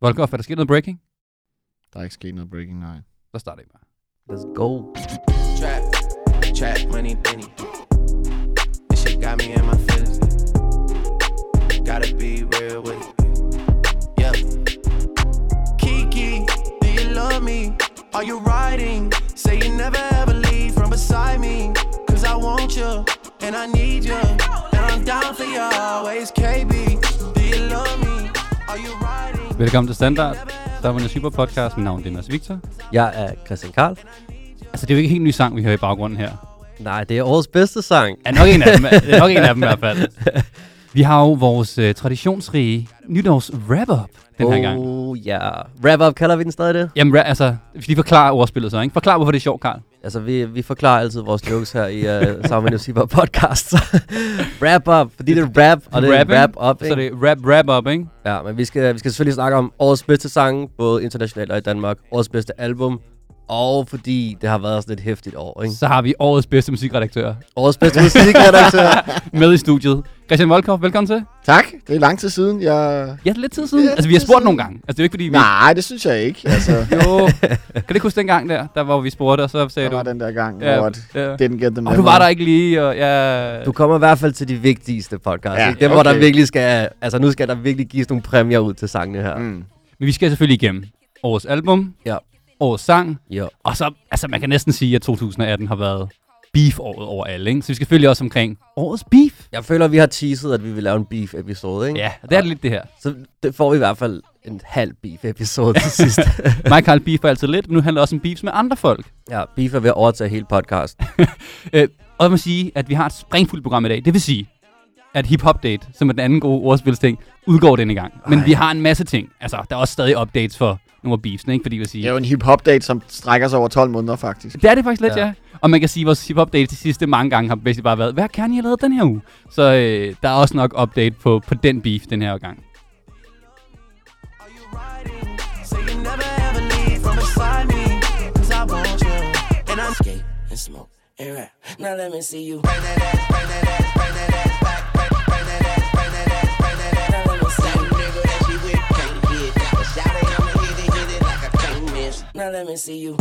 Volkov, er der sket noget breaking? Der er ikke sket noget breaking, nej. Så starter vi bare. Let's go. Trap, trap, money, penny. This shit got me in my feelings. Gotta be real with it. Yeah. Kiki, do you love me? Are you riding? Say you never ever leave from beside me. Cause I want you, and I need you. And I'm down for you always, KB. Do you love me? Are you riding? Velkommen til Standard. Der var en super podcast. Mit navn er Mads Victor. Jeg er Christian Karl. Altså, det er jo ikke en helt ny sang, vi hører i baggrunden her. Nej, det er årets bedste sang. Ja, nok en af dem. Det er nok en af dem i hvert fald. Vi har jo vores uh, traditionsrige nytårs wrap-up den her gang. Oh, ja. Wrap-up kalder vi den stadig det? Jamen, ra- altså, vi skal lige forklare ordspillet så, ikke? Forklar, hvorfor det er sjovt, Karl. Altså, vi, vi forklarer altid vores jokes her i uh, Sammen med Musiber podcast. wrap-up, fordi det er rap, og det er Rapping, Så ikke? det er rap, wrap-up, ikke? Ja, men vi skal, vi skal selvfølgelig snakke om årets bedste sang, både internationalt og i Danmark. Årets bedste album. Og fordi det har været sådan et hæftigt år, ikke? Så har vi årets bedste musikredaktør Årets bedste musikredaktør. med i studiet. Christian Volkov, velkommen til. Tak, det er lang tid siden. Jeg... Ja, det er lidt tid siden. Ja, altså, vi har spurgt tid nogle siden. gange. Altså, det er jo ikke, fordi vi... Nej, det synes jeg ikke. Altså, Jo, kan du ikke huske den gang der, der hvor vi spurgte, og så sagde der var du... den der gang, Ja, hvor at ja. didn't get the Og du var der ikke lige, og ja... Du kommer i hvert fald til de vigtigste podcasts, Ja, ikke? Dem, hvor der okay. virkelig skal... Altså, nu skal der virkelig gives nogle præmier ud til sangene her. Mm. Men vi skal selvfølgelig igennem årets album, Ja. Årets sang, Jo. og så, altså man kan næsten sige, at 2018 har været beef-året over alle, ikke? Så vi skal selvfølgelig også omkring årets beef. Jeg føler, vi har teaset, at vi vil lave en beef-episode, ikke? Ja, det er det lidt det her. Så det får vi i hvert fald en halv beef-episode til sidst. Mig og Carl beefer altid lidt, men nu handler det også om beefs med andre folk. ja, beef er ved at overtage hele podcasten. Øh, og jeg må sige, at vi har et springfuldt program i dag. Det vil sige, at Hip Hop Date, som er den anden gode ordspilsting, udgår denne gang. Men Ej. vi har en masse ting. Altså, der er også stadig updates for nogle af beefsene, ikke? Fordi vil sige... Det er jo en hip-hop-date, som strækker sig over 12 måneder, faktisk. Det er det faktisk lidt, ja. Ja. Og man kan sige, at vores hip-hop date til sidste mange gange har basically bare været, hvad kan I have lavet den her uge? Så øh, der er også nok update på, på den beef den her gang. Are you riding? Say you never ever leave from beside me. Cause I want you. And I'm skate and smoke and rap. Now let me see you. Bring that ass, bring that ass, bring that ass Now let me see you.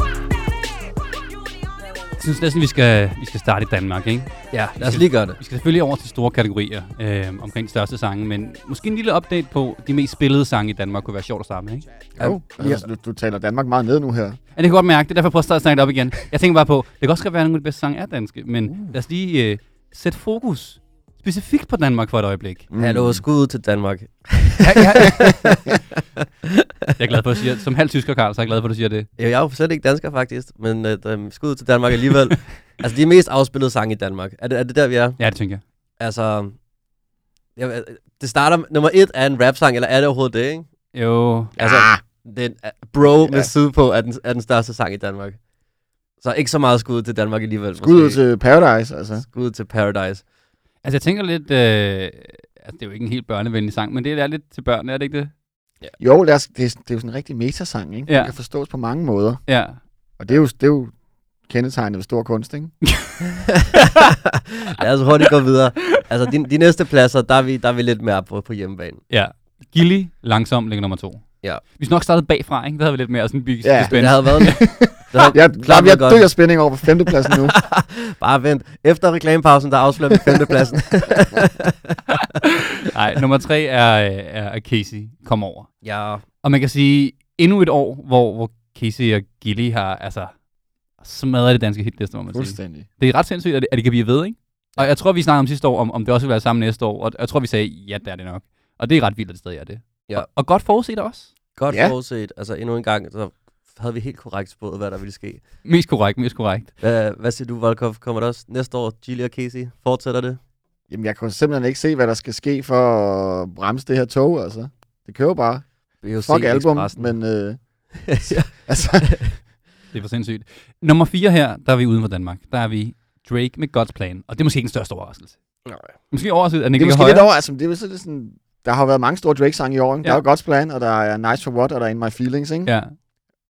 Jeg synes næsten, vi skal, vi skal starte i Danmark, ikke? Ja, lad os lige gøre det. Vi skal selvfølgelig over til store kategorier øh, omkring de største sange, men måske en lille update på de mest spillede sange i Danmark kunne være sjovt at starte med, ikke? Jo, altså, du, du taler Danmark meget ned nu her. Ja, det kan jeg godt mærke. Det er derfor, jeg prøver at starte snakke det op igen. Jeg tænker bare på, det kan også godt være, at nogle af de bedste sange er danske, men Uh. lad os lige øh, sætte fokus specifikt på Danmark for et øjeblik. Mm. Hallo, skud ud til Danmark. Ja, ja. jeg er glad for, at du siger, som halv tysker, Karl, så er jeg glad for, at du siger det. Jeg er jo slet ikke dansker, faktisk, men uh, skud ud til Danmark alligevel. altså, de mest afspillede sange i Danmark. Er det, er det der, vi er? Ja, det tænker jeg. Altså, jeg, det starter, nummer et er en rap-sang, eller er det overhovedet det, ikke? Jo, Altså, Ah. den, bro med Ja. Sydpå er den, er den største sang i Danmark. Så ikke så meget skud til Danmark alligevel. Skud til Paradise, altså. Skud til Paradise. Altså, jeg tænker lidt... Øh, altså, det er jo ikke en helt børnevenlig sang, men det er lidt til børn, er det ikke det? Jo, lad os, det, er, det er jo sådan en rigtig metasang, ikke? Ja. Den kan forstås på mange måder. Ja. Og det er jo, det er jo kendetegnet ved stor kunst, ikke? Lad os hurtigt gå videre. Altså, de, de næste pladser, der er vi, der er vi lidt mere på, på hjemmebane. Ja. Gilly, langsom, ligger nummer to. Ja. Vi skal nok starte bagfra, ikke? Der havde vi lidt mere sådan bygge Ja, ja, Det havde været... Det havde Jeg, klart jeg, godt. dør spænding over på femtepladsen nu. Bare vent. Efter reklamepausen, der afslører vi femtepladsen. Nej, nummer tre er, øh, er, er Casey. Kom over. ja, Og man kan sige, endnu et år, hvor, hvor Casey og Gilly har altså smadret det danske hitliste, må man sige. Fuldstændig. Det er ret sindssygt, at det, at det kan blive ved, ikke? Og jeg tror, vi snakkede om sidste år, om, om det også vil være sammen næste år, og jeg tror, vi sagde, ja, det er det nok. Og det er ret vildt, at det stadig er det. Ja. Og, og godt forudset også. Godt Ja. forudset. Altså, endnu en gang, så havde vi helt korrekt spået, hvad der ville ske. Mest korrekt, mest korrekt. Hvad, hvad siger du, Volkov? Kommer der også næste år, Gilly og Casey? Fortsætter det? Jamen, jeg kan simpelthen ikke se, hvad der skal ske for at bremse det her tog, altså. Det kører bare. VOC Fuck album, Expressen. men øh, altså, Det er for sindssygt. Nummer 4 her, der er vi uden for Danmark. Der er vi Drake med God's Plan. Og det er måske ikke den største overraskelse. Nej. Måske overraskelse, at den det ikke er ligger måske højere. lidt over, altså, det er sådan, der har været mange store Drake-sange i år, ikke? Der Ja. er jo God's Plan, og der er Nice for What, og der er In My Feelings, ikke? Ja.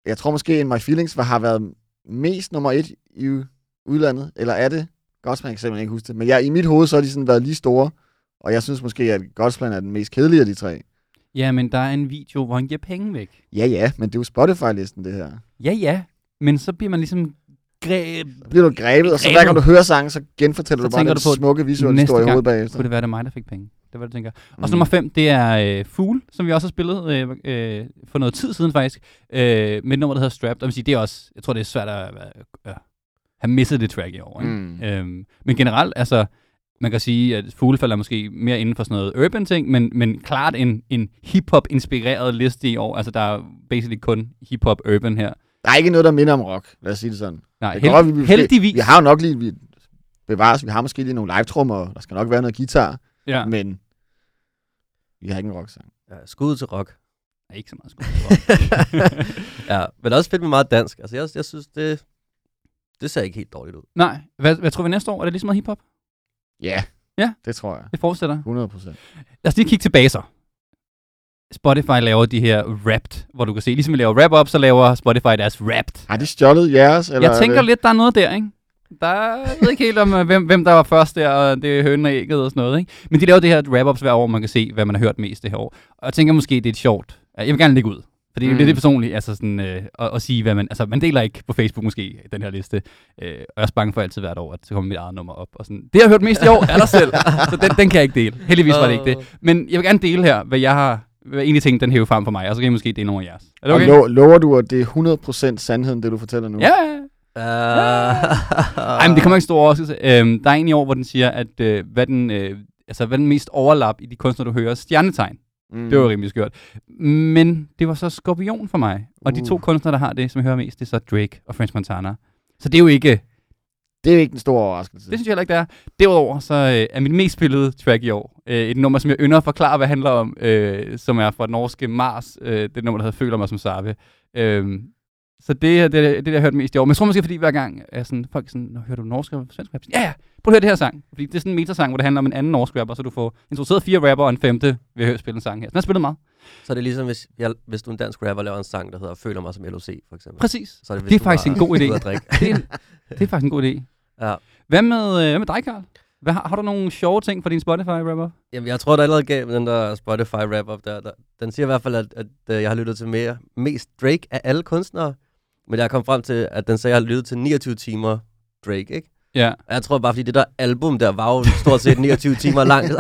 Jeg tror måske, In My Feelings har været mest nummer et i udlandet, eller er det? God's Plan, jeg kan simpelthen ikke huske det. Men ja, i mit hoved, så har de sådan været lige store, og jeg synes måske, at God's Plan er den mest kedelige af de tre. Ja, men der er en video, hvor han giver penge væk. Ja, ja, men det er jo Spotify-listen, det her. Ja, ja. Men så bliver man ligesom greb... Så bliver du grebet, og så hver gang du hører sangen, så genfortæller Så du bare den du på, smukke visuelle historie i hovedet bagefter. Kunne det være, det er mig, der fik penge? Det er, hvad du tænker. Og så Mm. nummer 5, det er øh, Fugle, som vi også har spillet øh, øh, for noget tid siden faktisk, øh, med et nummer, der hedder Strapped. Og sige, det er også, jeg tror, det er svært at øh, have misset det track i år. Ikke? Mm. Øhm, men generelt, altså, man kan sige, at Fugle falder måske mere inden for sådan noget urban ting, men, men klart en, en hip-hop-inspireret liste i år. Altså, der er basically kun hip-hop urban her. Der er ikke noget, der minder om rock, lad os sige det sådan. Nej, Det kan godt, vi- held, vi- heldigvis. Vi har jo nok lige, vi bevares, vi har måske lige nogle live-trummer, der skal nok være noget guitar, ja. ja. men vi har ikke en rock-sang. Ja, skud til rock. Ikke så meget skud. ja, men også fedt med meget dansk. Altså, jeg, jeg synes, det, det ser ikke helt dårligt ud. Nej, hvad, hvad tror vi næste år? Er det lige så meget hip-hop? Ja, Ja. det tror jeg. Det fortsætter. 100 procent. Lad os lige kigge tilbage så. Spotify laver de her rapped, hvor du kan se, ligesom vi laver rap-up, så laver Spotify deres rapped. Har de stjålet jeres? Eller Jeg er tænker det? lidt, der er noget der, ikke? Der er, jeg ved ikke helt om, øh, hvem, hvem der var først der, og det er hønen og ægget og sådan noget, ikke? Men de laver det her wrap-ups hver år, man kan se, hvad man har hørt mest det her år. Og jeg tænker måske, det er et sjovt. Jeg vil gerne lægge ud. For det er Mm. mm. lidt personligt, altså sådan, øh, at, at, sige, hvad man... Altså, man deler ikke på Facebook måske den her liste. Øh, og jeg er også bange for altid hvert år, at så kommer mit eget nummer op. Og sådan, det jeg har hørt mest i år, er selv. Så den, den kan jeg ikke dele. Heldigvis var det ikke det. Men jeg vil gerne dele her, hvad jeg har... Hvad en af tingene, den hæver frem for mig, og så kan I måske dele nogle af jeres. Er det okay? Og lo- lover du, at det er 100% sandheden, det du fortæller nu? Ja. Uh, Ej, men det kommer ikke stor overraskelse. Øhm, der er en i år, hvor den siger, at øh, hvad, den, øh, altså, hvad den mest overlap i de kunstnere, du hører, stjernetegn. Mm. Det var rimelig skørt. Men det var så Skorpion for mig. Og de to Uh. kunstnere, der har det, som jeg hører mest, det er så Drake og French Montana. Så det er jo ikke... Det er ikke en stor overraskelse. Det synes jeg heller ikke, det er. Derudover så øh, er mit mest spillede track i år øh, et nummer, som jeg ynder at forklare, hvad det handler om, øh, som er fra den norske Mars. Øh, det nummer, der hedder Føler mig som Sarve. Øh, så det er det, det, det, jeg har hørt mest i år. Men jeg tror måske, fordi hver gang er sådan, folk er sådan, Nå, hører du norsk og svensk rap? Ja, ja, prøv at høre det her sang. Fordi det er sådan en metasang, hvor det handler om en anden norsk rapper, så du får introduceret fire rapper og en femte ved at høre spille en sang her. Så den har spillet meget. så er det ligesom, hvis, jeg, hvis du er en dansk rapper laver en sang, der hedder Føler mig som LOC, for eksempel. Præcis. Så er det, hvis Det er faktisk en god idé. Det er, det er faktisk en god idé. Ja. Hvad med, øh, hvad med dig, Karl? Hvad, har, har du nogle sjove ting fra din Spotify-rapper? Jamen, jeg tror, der allerede gav den der Spotify wrap-up der, der. Den siger i hvert fald, at, at, at jeg har lyttet til mere, mest Drake af alle kunstnere. Men jeg kom frem til, at den sagde, at jeg har lyttet til 29 timer Drake, ikke? Ja, Og jeg tror bare, fordi det der album der var jo stort set 29 timer langt.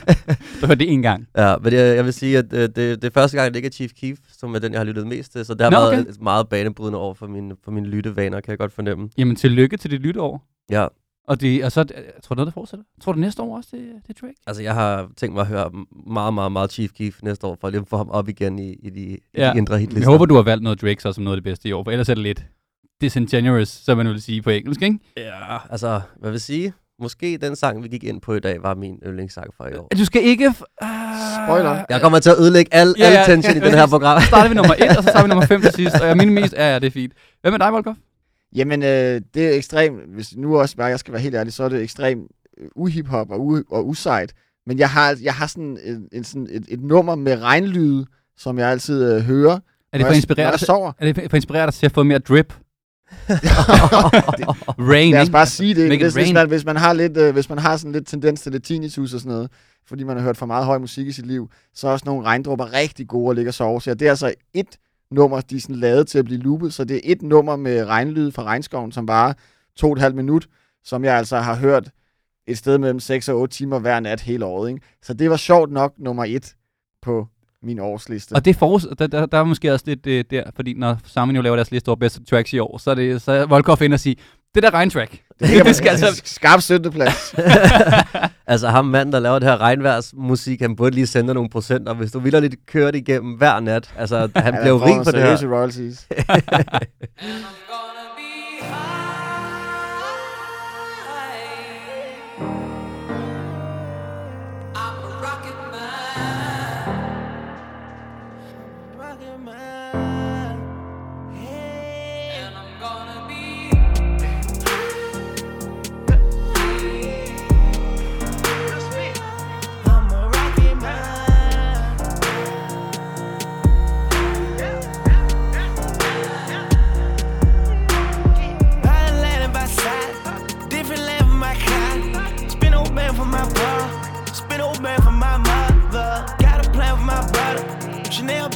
du hørte det en gang. ja, men jeg, jeg vil sige, at øh, det, det er første gang, det ikke er Chief Keef, som er den, jeg har lyttet mest til. Så det har Nå, okay. et meget banebrydende over for mine, for mine lyttevaner, kan jeg godt fornemme. Jamen, tillykke til dit lytteår. Ja, Og, det, og så, jeg tror du noget, der fortsætter? Tror du næste år også, det, det er Drake? altså jeg har tænkt mig at høre meget, meget, meget Chief Keef næste år, for lige at få ham op igen i, i, de, i Ja. de indre hitlister. Jeg håber, du har valgt noget Drake så som noget af det bedste i år, for ellers er det lidt disingenuous, som man vil sige på engelsk, ikke? Ja, altså, hvad vil sige? Måske den sang, vi gik ind på i dag, var min yndlingssang for i år. Du skal ikke... Uh, Spoiler. Jeg kommer til at ødelægge al, Ja, ja, al tension i ja, den her program. Så starter vi nummer et, og så starter vi nummer fem til sidst. Og jeg min mest... Ja, ja, det er fint. Hvad med dig, Volker? Jamen, øh, det er ekstremt, hvis nu også bare jeg skal være helt ærlig, så er det ekstremt øh, uhiphop og, u- og usejt. Men jeg har, jeg har sådan, en, en, sådan et, et nummer med regnlyde, som jeg altid øh, hører. Er det for at jeg- er det for at inspirere dig til at få mere drip? Rain, Lad os bare sige det. Hvis, hvis, man, hvis, man har lidt, øh, hvis man har sådan lidt tendens til lidt tinnitus og sådan noget, fordi man har hørt for meget høj musik i sit liv, så er også nogle regndrupper rigtig gode at ligge og sove. Så det er altså et nummer, de er sådan lavet til at blive loopet. Så det er et nummer med regnlyd fra regnskoven, som varer to og et halvt minut, som jeg altså har hørt et sted mellem 6 og 8 timer hver nat hele året. Ikke? Så det var sjovt nok nummer et på min årsliste. Og det for, der, der, der er måske også lidt øh, der, fordi når Sammen jo laver deres liste over bedste tracks i år, så er det så er Volkov ind og sige, det der regntrack. det, det, det skal altså- Skarp 17. plads. altså ham manden, der laver det her regnværsmusik, han burde lige sende dig nogle procenter, hvis du ville lidt køre det igennem hver nat. Altså, han får rig på det her. royalties.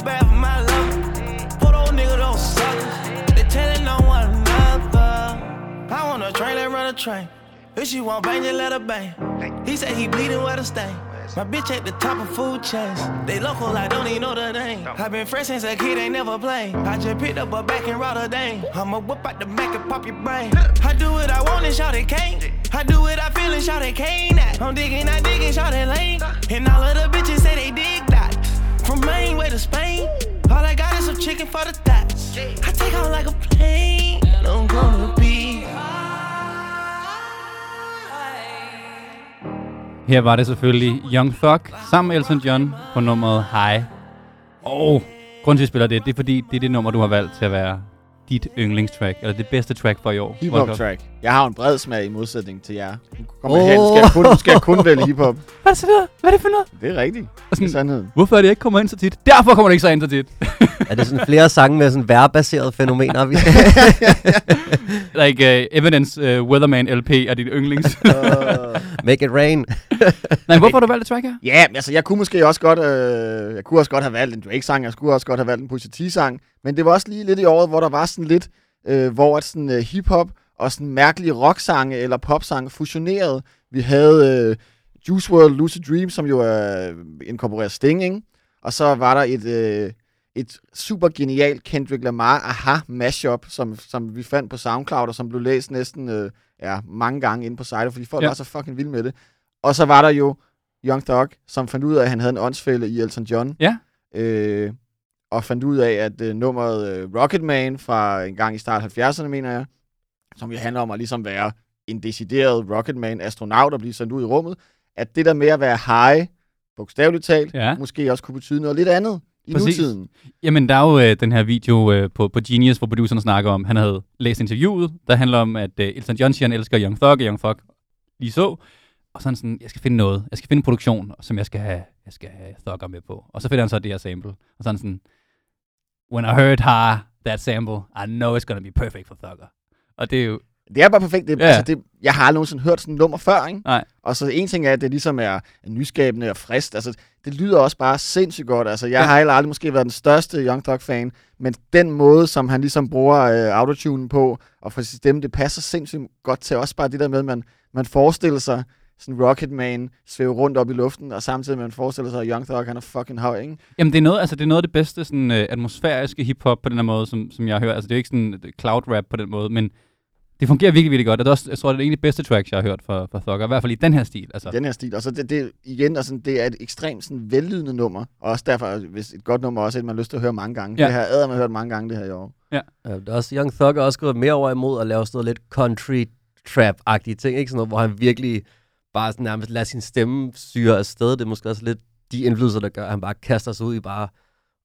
bad for my love. Put old nigga those suckers. They telling on one another. I want a train and run a train. If she want bang, just let her bang. He said he bleeding with a stain. My bitch at the top of food chains. They local, I don't even know the name. i been fresh since a kid, ain't never played. I just picked up a back in Rotterdam. I'ma whip out the Mac and pop your brain. I do what I want and shout it can't. I do what I feel and shout it can't. I'm digging, I digging, shout it lane. And all of the bitches say they did. From Maine way to Spain. All I got is some chicken for the thoughts. I take on like a plane. I'm gonna be. Her var det selvfølgelig Young Thug sammen med Elton John på nummeret High. Og grunden til, at vi spiller det, det er fordi, det er det nummer, du har valgt til at være dit yndlingstrack, eller det bedste track for i år. Hip-hop track. Jeg har en bred smag i modsætning til jer. Nu kommer oh. hen, skal jeg kun, skal jeg kun vælge hiphop. Hvad er det så der? Hvad er det for noget? Det er rigtigt. Og Det er sådan, sandheden. hvorfor er det ikke kommer ind så tit? Derfor kommer det ikke så ind så tit. Er det sådan flere sange med sådan værbaserede fænomener? Vi like uh, Evidence uh, Weatherman LP er dit yndlings. Make it rain. Nej, hvorfor har du valgt det track her? Ja, men altså, jeg kunne måske også godt, øh, jeg kunne også godt have valgt en Drake-sang, jeg skulle også godt have valgt en Pusha T-sang, men det var også lige lidt i året, hvor der var sådan lidt, øh, hvor at sådan øh, hip-hop og sådan mærkelige rock-sange eller pop-sange fusionerede. Vi havde øh, Juice WRLD Lucid Dream, som jo er øh, inkorporerer Sting, ikke? Og så var der et, øh, et super genialt Kendrick Lamar aha mashup, som, som vi fandt på SoundCloud, og som blev læst næsten øh, ja, mange gange inde på sitet, fordi folk ja. var så fucking vilde med det. Og så var der jo Young Thug, som fandt ud af, at han havde en åndsfælde i Elton John. Ja. Øh, og fandt ud af, at øh, nummeret øh, Rocketman fra en gang i start 70'erne, mener jeg, som jo handler om at ligesom være en decideret Rocketman-astronaut og blive sendt ud i rummet, at det der med at være high, bogstaveligt talt, Ja. måske også kunne betyde noget lidt andet i Præcis. nutiden. Jamen, der er jo øh, den her video øh, på, på Genius, hvor produceren snakker om, han havde læst interviewet, der handler om, at øh, Elton John siger, han elsker Young Thug, og Young Thug lige så. Og sådan sådan, jeg skal finde noget. Jeg skal finde en produktion, som jeg skal have, jeg skal have Thugger med på. Og så finder han så det her sample. Og sådan sådan, when I heard her, that sample, I know it's gonna be perfect for Thugger. Og det er jo, Det er bare perfekt. Det, ja. altså, det, jeg har aldrig nogensinde hørt sådan et nummer før, ikke? Nej. Og så en ting er, at det ligesom er nyskabende og frist. Altså, det lyder også bare sindssygt godt. Altså, jeg Ja. har heller aldrig måske været den største Young Thug-fan, men den måde, som han ligesom bruger øh, autotune på, og for sit stemme, det passer sindssygt godt til også bare det der med, at man, man forestiller sig sådan Rocketman svæve rundt op i luften, og samtidig man forestiller sig, at Young Thug, han er fucking høj, ikke? Jamen, det er noget, altså, det er noget af det bedste sådan, øh, atmosfæriske hiphop på den her måde, som, som jeg hører. Altså, det er ikke sådan øh, cloud rap på den måde, men det fungerer virkelig, virkelig godt. Og det er også, jeg tror, det er en af de bedste tracks, jeg har hørt fra, fra Thugger. I hvert fald i den her stil. Altså. i den her stil. Og så det, det igen, altså, det er et ekstremt sådan, vellydende nummer, og også derfor, hvis et godt nummer også er et, man har lyst til at høre mange gange. Ja. Ja. Det har jeg man hørt mange gange det her i år. Ja, det er også, Young Thug er også gået mere over imod at lave sådan noget lidt country trap-agtige ting, ikke? Sådan noget, hvor han virkelig bare sådan nærmest lader sin stemme syre afsted. Det er måske også lidt de indflydelser, der gør, at han bare kaster sig ud i bare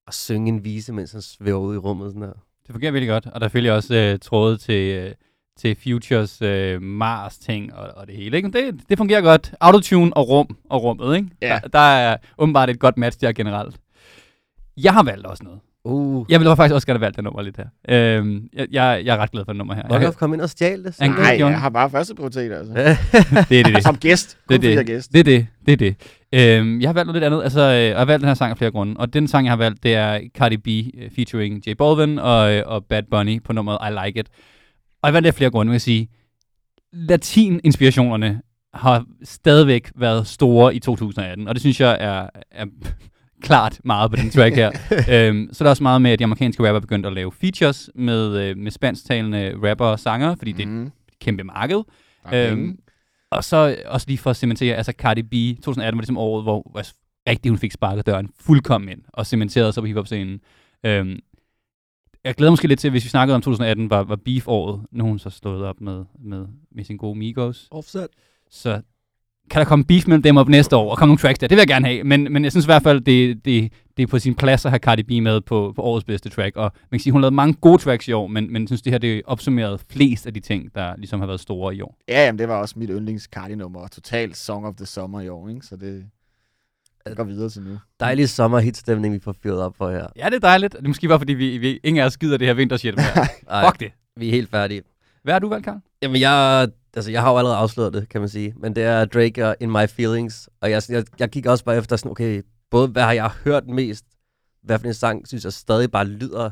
at synge en vise, mens han svæver ud i rummet. Sådan her. Det fungerer virkelig godt, og der er selvfølgelig også øh, tråde til, øh, til Futures øh, Mars-ting og, og det hele. Ikke? Men Det, det fungerer godt. Autotune og rum og rummet. Ikke? Ja. Der, der er åbenbart et godt match der generelt. Jeg har valgt også noget. Uh, Jeg ville faktisk også gerne have valgt det nummer lidt her. Øhm, jeg, jeg, jeg er ret glad for det nummer her. Rock Jeg, kom ind og stjal det. Han Nej, jeg har bare første prioritet, altså. Det er det, det. Som gæst. Kun Det er det. gæst. Det er det. Det er det. Øhm, jeg har valgt noget lidt andet. Altså, øh, jeg har valgt den her sang af flere grunde. Og den sang, jeg har valgt, det er Cardi B øh, featuring J Balvin og, øh, og Bad Bunny på nummeret I Like It. Og jeg valgte det af flere grunde, vil jeg sige. Latin-inspirationerne har stadigvæk været store i 2018, og det synes jeg er, er klart meget på den track her. øhm, så er der også meget med, at de amerikanske rapper er begyndt at lave features med, øh, med spansktalende rapper og sanger, fordi det er et Mm. kæmpe marked. Øhm, penge. og så også lige for at cementere, altså Cardi B, 2018 var ligesom året, hvor hvor rigtig hun fik sparket døren fuldkommen ind, og cementerede sig på hiphop-scenen. Øhm, jeg glæder måske lidt til, hvis vi snakkede om 2018, var, var beef-året. Nu hun så slået op med, med, med sin gode Migos. Offset. Så kan der komme beef mellem dem op næste år, og komme nogle tracks der. Det vil jeg gerne have, men, men jeg synes i hvert fald, det, det, det er på sin plads at have Cardi B med på, på årets bedste track. Og man kan sige, hun har lavet mange gode tracks i år, men, men jeg synes, det her det opsummeret flest af de ting, der ligesom har været store i år. Ja, jamen, det var også mit yndlings nummer og totalt Song of the Summer i år, ikke? Så det jeg går videre til nu. Dejlig sommerhitstemning, vi får fyret op for her. Ja, det er dejligt. Det er måske bare, fordi vi, vi ingen af os gider det her vintershit Fuck det. vi er helt færdige. Hvad har du valgt, Karl? Jamen, jeg, altså, jeg har jo allerede afsløret det, kan man sige. Men det er Drake og In My Feelings. Og jeg, jeg, jeg kigger også bare efter sådan, okay, både hvad har jeg hørt mest, hvad for en sang, synes jeg stadig bare lyder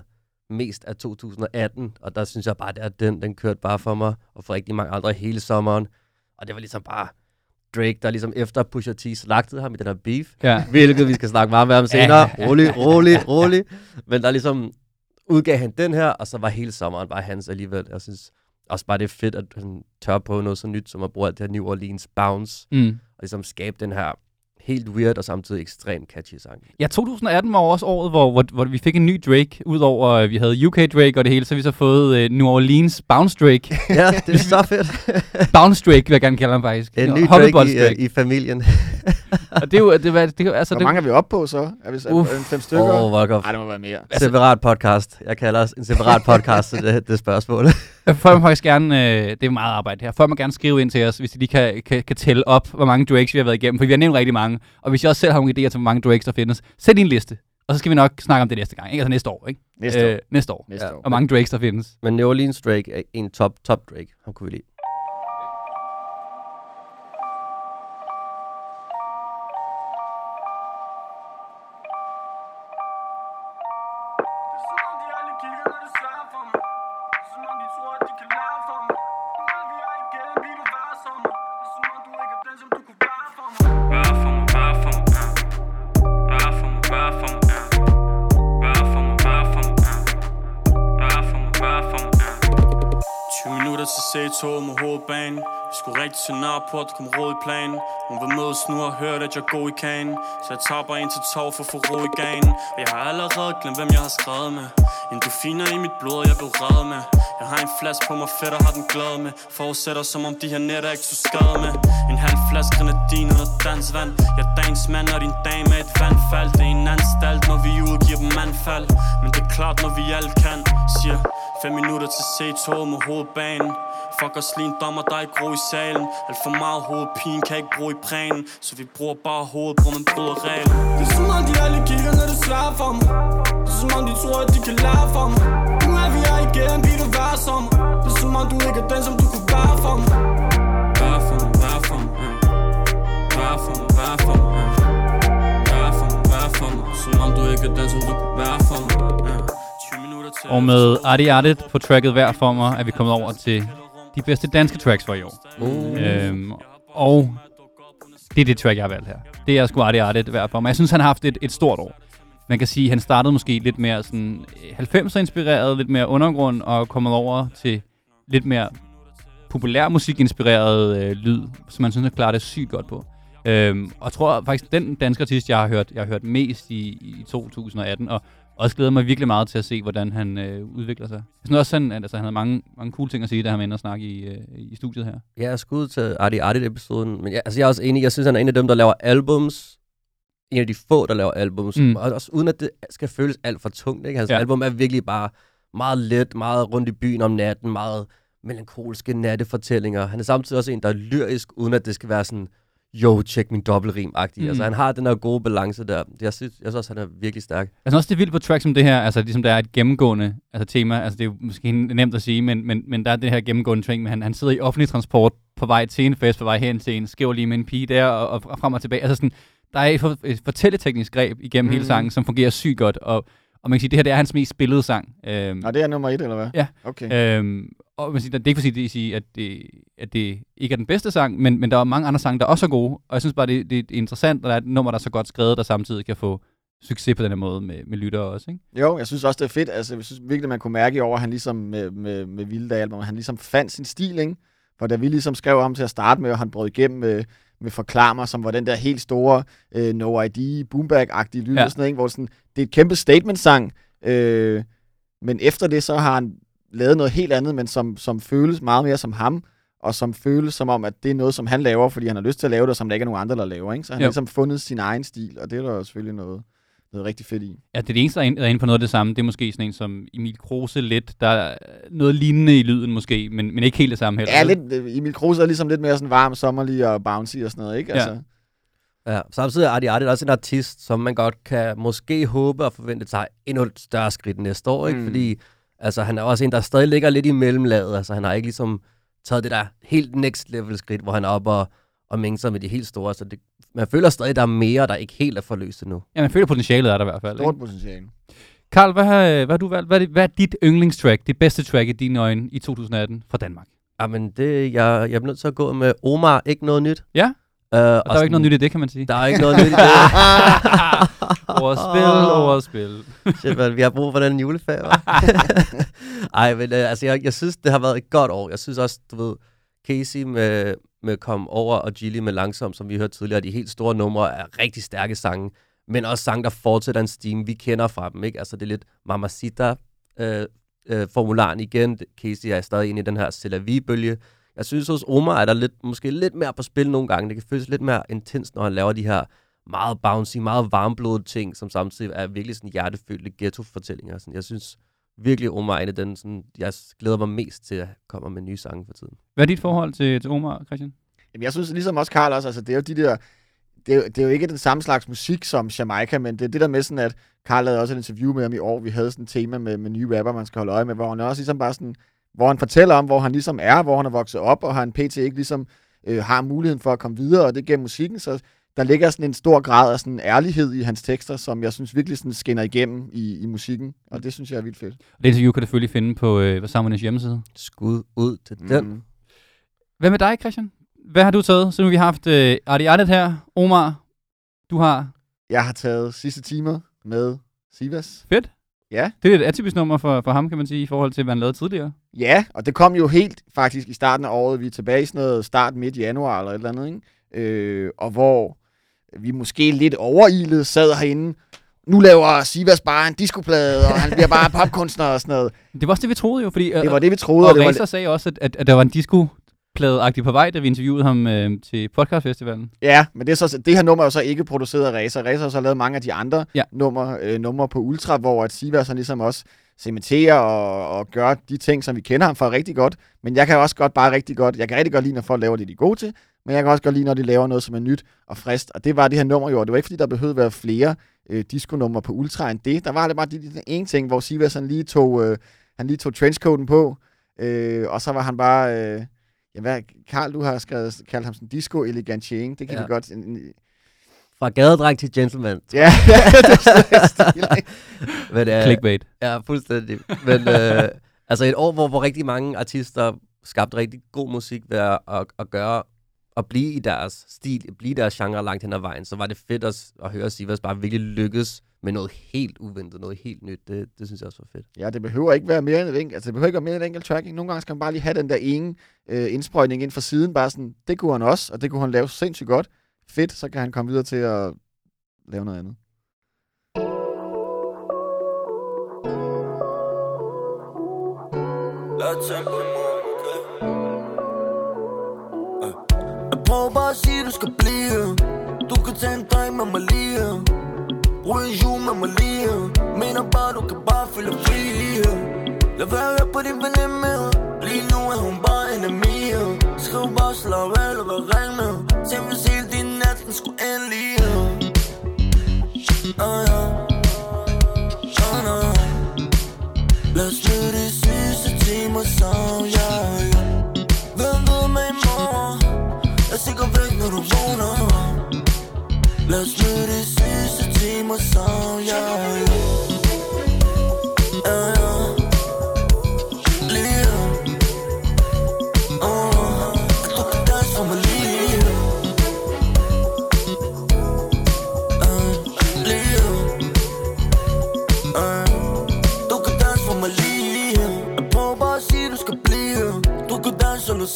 mest af 2018, og der synes jeg bare, at den, den kørte bare for mig, og for rigtig mange andre hele sommeren. Og det var ligesom bare Drake, der ligesom efter Pusha T slagtede ham i den her beef, Ja. hvilket vi skal snakke meget mere om senere. Rolig, rolig, rolig. Men der ligesom udgav han den her, og så var hele sommeren bare hans alligevel. Jeg synes også bare, det er fedt, at han tør på noget så nyt, som at bruge alt det her New Orleans bounce, Mm. og ligesom skabe den her helt weird og samtidig ekstremt catchy sang. Ja, 2018 var også året, hvor, hvor, hvor vi fik en ny Drake. Udover at vi havde UK Drake og det hele, så vi så fået uh, New Orleans Bounce Drake. ja, det er så fedt. Bounce Drake vil jeg gerne kalde ham faktisk. En ny Hoppebols Drake i, uh, i familien. Og det er jo, det, var, det, altså, Hvor det, mange er vi oppe på så? Er vi er Uff. det fem stykker? Åh, oh, hvor godt. Nej, det må være mere. Altså- Separat podcast. Jeg kalder os en separat podcast til det, det spørgsmål. Folk må faktisk gerne, øh, det er meget arbejde her, folk må gerne skrive ind til os, hvis de lige kan, kan, kan tælle op, hvor mange Drakes vi har været igennem, for vi har nævnt rigtig mange. Og hvis I også selv har nogle idéer til, hvor mange Drakes der findes, sæt i en liste. Og så skal vi nok snakke om det næste gang, ikke? Altså næste år, ikke? Næste år. Øh, næste år. Næste ja. år. Hvor mange Drakes der findes. Men New Orleans Drake er en top, top Drake. Ham kunne vi lide. Hovedbanen Vi skulle rigtig til Nørreport, der kom råd i planen. Hun vil mødes nu og hørt, at jeg er god i kagen. Så jeg tager ind til tov for at få ro i ganen. Og jeg har allerede glemt, hvem jeg har skrevet med. Endorfiner i mit blod, jeg blev reddet med. Jeg har en flaske på mig fedt og har den glad med. Forudsætter som om de her netter ikke tog skade med. En halv flaske grenadin under dansvand Jeg er dagens mand, og din dame er et vandfald. Det er en anstalt, når vi udgiver dem anfald. Men det er klart, når vi alt kan. Siger 5 minutter til C2 med hovedbanen. Fuck os lige en dommer, der er ikke ro i salen. Alt for meget hovedpine kan ikke bruge i prænen Så vi bruger bare hovedet, hvor man bryder reglen. Det er som om de aldrig kigger, når det svarer for mig Det er som om de tror, at de kan lære for mig Nu er vi her igen, vi vil være som Det er som om du ikke er den, som du kunne være for mig Vær for mig, vær for mig, ja. Vær for mig, vær for mig, ja. Vær for mig, vær for mig. Som om du ikke er den, som du kunne være for mig, ja. 20 minutter til Og med Adi Artit på tracket hver for mig, er vi kommet over til de bedste danske tracks for i år. Uh. Øhm, og det er det track, jeg har valgt her. Det er sgu Adi Artit hver for mig. Jeg synes, han har haft et, et stort år. Man kan sige, at han startede måske lidt mere sådan øh, 90'er inspireret, lidt mere undergrund, og kommet over til lidt mere populær musikinspireret øh, lyd, som man synes, han klarer det sygt godt på. Øhm, og jeg tror faktisk, den danske artist, jeg har hørt, jeg har hørt mest i, i 2018, og også glæder mig virkelig meget til at se, hvordan han øh, udvikler sig. Jeg synes også, han, altså, han havde mange, mange cool ting at sige, da han var inde og snakke i, øh, i studiet her. Ja, skud til Artie Artie-episoden. Men jeg, altså, jeg er også enig. Jeg synes, han er en af dem, der laver albums. En af de få, der laver albums. Mm. Og også uden at det skal føles alt for tungt. Ikke? Hans ja. album er virkelig bare meget let, meget rundt i byen om natten, meget melankolske nattefortællinger. Han er samtidig også en, der er lyrisk, uden at det skal være sådan, yo, check min dobbeltrim-agtig. Mm. Mm. Altså, han har den her gode balance der. Jeg synes, jeg synes også, han er virkelig stærk. Synes også, det er vildt på tracks som det her, altså ligesom der er et gennemgående altså, tema, altså det er jo måske nemt at sige, men, men, men der er det her gennemgående ting, med han, han sidder i offentlig transport på vej til en fest, på vej hen til en, skriver lige med en pige der, og, og frem og tilbage. Altså sådan, der er et, for, et fortælleteknisk greb igennem mm. hele sangen, som fungerer sygt godt, og, og man kan sige, det her det er hans mest spillede sang. Øhm, Nå, det er nummer et, eller hvad? Ja. Okay. Øhm, og man siger, det er ikke for at sige, at det, at det ikke er den bedste sang, men, men der er mange andre sange, der også er gode. Og jeg synes bare, det, det er interessant, at der er et nummer, der er så godt skrevet, der samtidig kan få succes på den her måde med, med lyttere også. Ikke? Jo, jeg synes også, det er fedt. Altså, jeg synes virkelig, man kunne mærke i år, at han ligesom med, med, med Vilde album, han ligesom fandt sin stil, ikke? For da vi ligesom skrev ham til at starte med, og han brød igennem med, med Forklammer, som var den der helt store øh, No ID, boomback-agtige lyd, Ja. sådan noget, ikke? hvor sådan, det er et kæmpe statement-sang, øh, men efter det, så har han lavet noget helt andet, men som, som føles meget mere som ham, og som føles som om, at det er noget, som han laver, fordi han har lyst til at lave det, og som der ikke er nogen andre, der laver. Ikke? Så han Jo. har ligesom fundet sin egen stil, og det er der jo selvfølgelig noget, noget rigtig fedt i. Ja, det er det eneste, der er inde- på noget af det samme. Det er måske sådan en som Emil Kruse lidt. Der er noget lignende i lyden måske, men, men ikke helt det samme heller. Ja, lidt, øh, Emil Kruse er ligesom lidt mere sådan varm, sommerlig og bouncy og sådan noget, ikke? Ja. Altså, Ja, samtidig er Artie Artie også en artist, som man godt kan måske håbe og forvente sig endnu et større skridt næste år, ikke? Mm. Fordi altså, han er også en, der stadig ligger lidt i mellemlaget. Altså, han har ikke ligesom taget det der helt next level skridt, hvor han er oppe og, og mænger sig med de helt store. Så det, man føler stadig, der er mere, der ikke helt er forløst endnu. Ja, man føler potentialet er der i hvert fald. stort Ikke? potentiale. Karl, hvad har, hvad har du valgt? Hvad er, hvad er dit yndlingstrack, det bedste track i dine øjne i 2018 fra Danmark? Jamen, det, jeg, jeg er nødt til at gå med Omar, ikke noget nyt. Ja, Uh, og og der er jo ikke noget nyt i det, kan man sige. Der er ikke noget nyt i det. overspil, overspil. Shit, man, vi har brug for den juleferie? Ej, men øh, altså, jeg, jeg synes, det har været et godt år. Jeg synes også, du ved, Casey med, med Kom Over og Gilly med Langsom, som vi hørte tidligere, de helt store numre er rigtig stærke sange, men også sange, der fortsætter en steam, vi kender fra dem, ikke? Altså, det er lidt Mamacita, øh, øh, formularen igen. Casey er stadig inde i den her Selavi-bølge. Jeg synes hos Omar er der lidt, måske lidt mere på spil nogle gange. Det kan føles lidt mere intens, når han laver de her meget bouncy, meget varmblodede ting, som samtidig er virkelig sådan hjertefølte ghetto-fortællinger. Sådan, jeg synes virkelig, Omar en af den, sådan, jeg glæder mig mest til at komme med nye sange for tiden. Hvad er dit forhold til, til Omar, Christian? Jamen, jeg synes ligesom også, Karl også, altså det er jo de der, det er, jo, det er jo ikke den samme slags musik som Jamaica, men det er det der med sådan, at Karl lavede også et interview med ham i år, vi havde sådan et tema med, med nye rapper, man skal holde øje med, hvor han også ligesom bare sådan, hvor han fortæller om, hvor han ligesom er, hvor han er vokset op, og han pt. ikke ligesom øh, har muligheden for at komme videre, og det gennem musikken, så der ligger sådan en stor grad af sådan ærlighed i hans tekster, som jeg synes virkelig sådan skinner igennem i, i musikken, og det synes jeg er vildt fedt. Det interview kan du selvfølgelig finde på øh, Sammernes hjemmeside. Skud ud til den. Mm. Hvad med dig, Christian? Hvad har du taget? Så nu har vi haft øh, Arti her. Omar, du har... Jeg har taget sidste timer med Sivas. Fedt. Ja. Det er et atypisk nummer for, for ham, kan man sige, i forhold til, hvad han lavede tidligere. Ja, og det kom jo helt faktisk i starten af året. Vi er tilbage i sådan noget start midt januar eller et eller andet, ikke? Øh, og hvor vi måske lidt overilet sad herinde. Nu laver Sivas bare en discoplade, og han bliver bare popkunstner og sådan noget. Det var også det, vi troede jo, fordi... øh, Det var det, vi troede. og Og var, Racer sagde også, at, at, at der var en disco plade på vej, da vi interviewede ham øh, til podcastfestivalen. ja, men det, er så, det her nummer er jo så ikke produceret af Razer. Razer har så lavet mange af de andre Ja. numre, øh, numre på Ultra, hvor at Sivas han ligesom også cementerer og, og gør de ting, som vi kender ham for rigtig godt. Men jeg kan også godt bare rigtig godt, jeg kan rigtig godt lide, når folk laver det, de er gode til, men jeg kan også godt lide, når de laver noget, som er nyt og frist. Og det var det her nummer jo, det var ikke, fordi der behøvede at være flere øh, disco-numre på Ultra end det. Der var det bare de, de, ene ting, hvor Sivas han lige tog, øh, han lige tog trenchcoaten på, øh, og så var han bare... Øh, ja, hvad, Karl, du har skrevet, kaldt ham sådan disco elegantien. Det kan Ja. vi godt... En, en, Fra gadedreng til gentleman. ja, det er en? Men, øh, Clickbait. Ja, fuldstændig. Men øh, altså et år, hvor, hvor rigtig mange artister skabte rigtig god musik ved at, at, at gøre at blive i deres stil, blive i deres genre langt hen ad vejen, så var det fedt at, at høre Sivas bare virkelig lykkes med noget helt uventet, noget helt nyt. Det, det synes jeg også var fedt. Ja, det behøver ikke være mere end et enkelt, altså det behøver ikke være mere end et enkelt track. ikke? Nogle gange skal man bare lige have den der ene øh, indsprøjtning ind fra siden, bare sådan, det kunne han også, og det kunne han lave sindssygt godt. Fedt, så kan han komme videre til at lave noget andet. Øh. Jeg prøver bare at sige, du skal blive. Du kan tage en dreng med mig lige. Ryge en jul med mig lige. Mener bare, du kan bare føle fri Lad være at på din veninde. Lige nu er hun bare en af mine. Skriv bare slå af lad være ring med Tænk hvis hele den skulle endelig oh, Ah, ja. oh no. Lad os nu de sidste timer sammen, ja, ja Hvem ved med i morgen? Jeg er sikker væk, når du vågner. Lad os nu de sidste timer sammen, ja,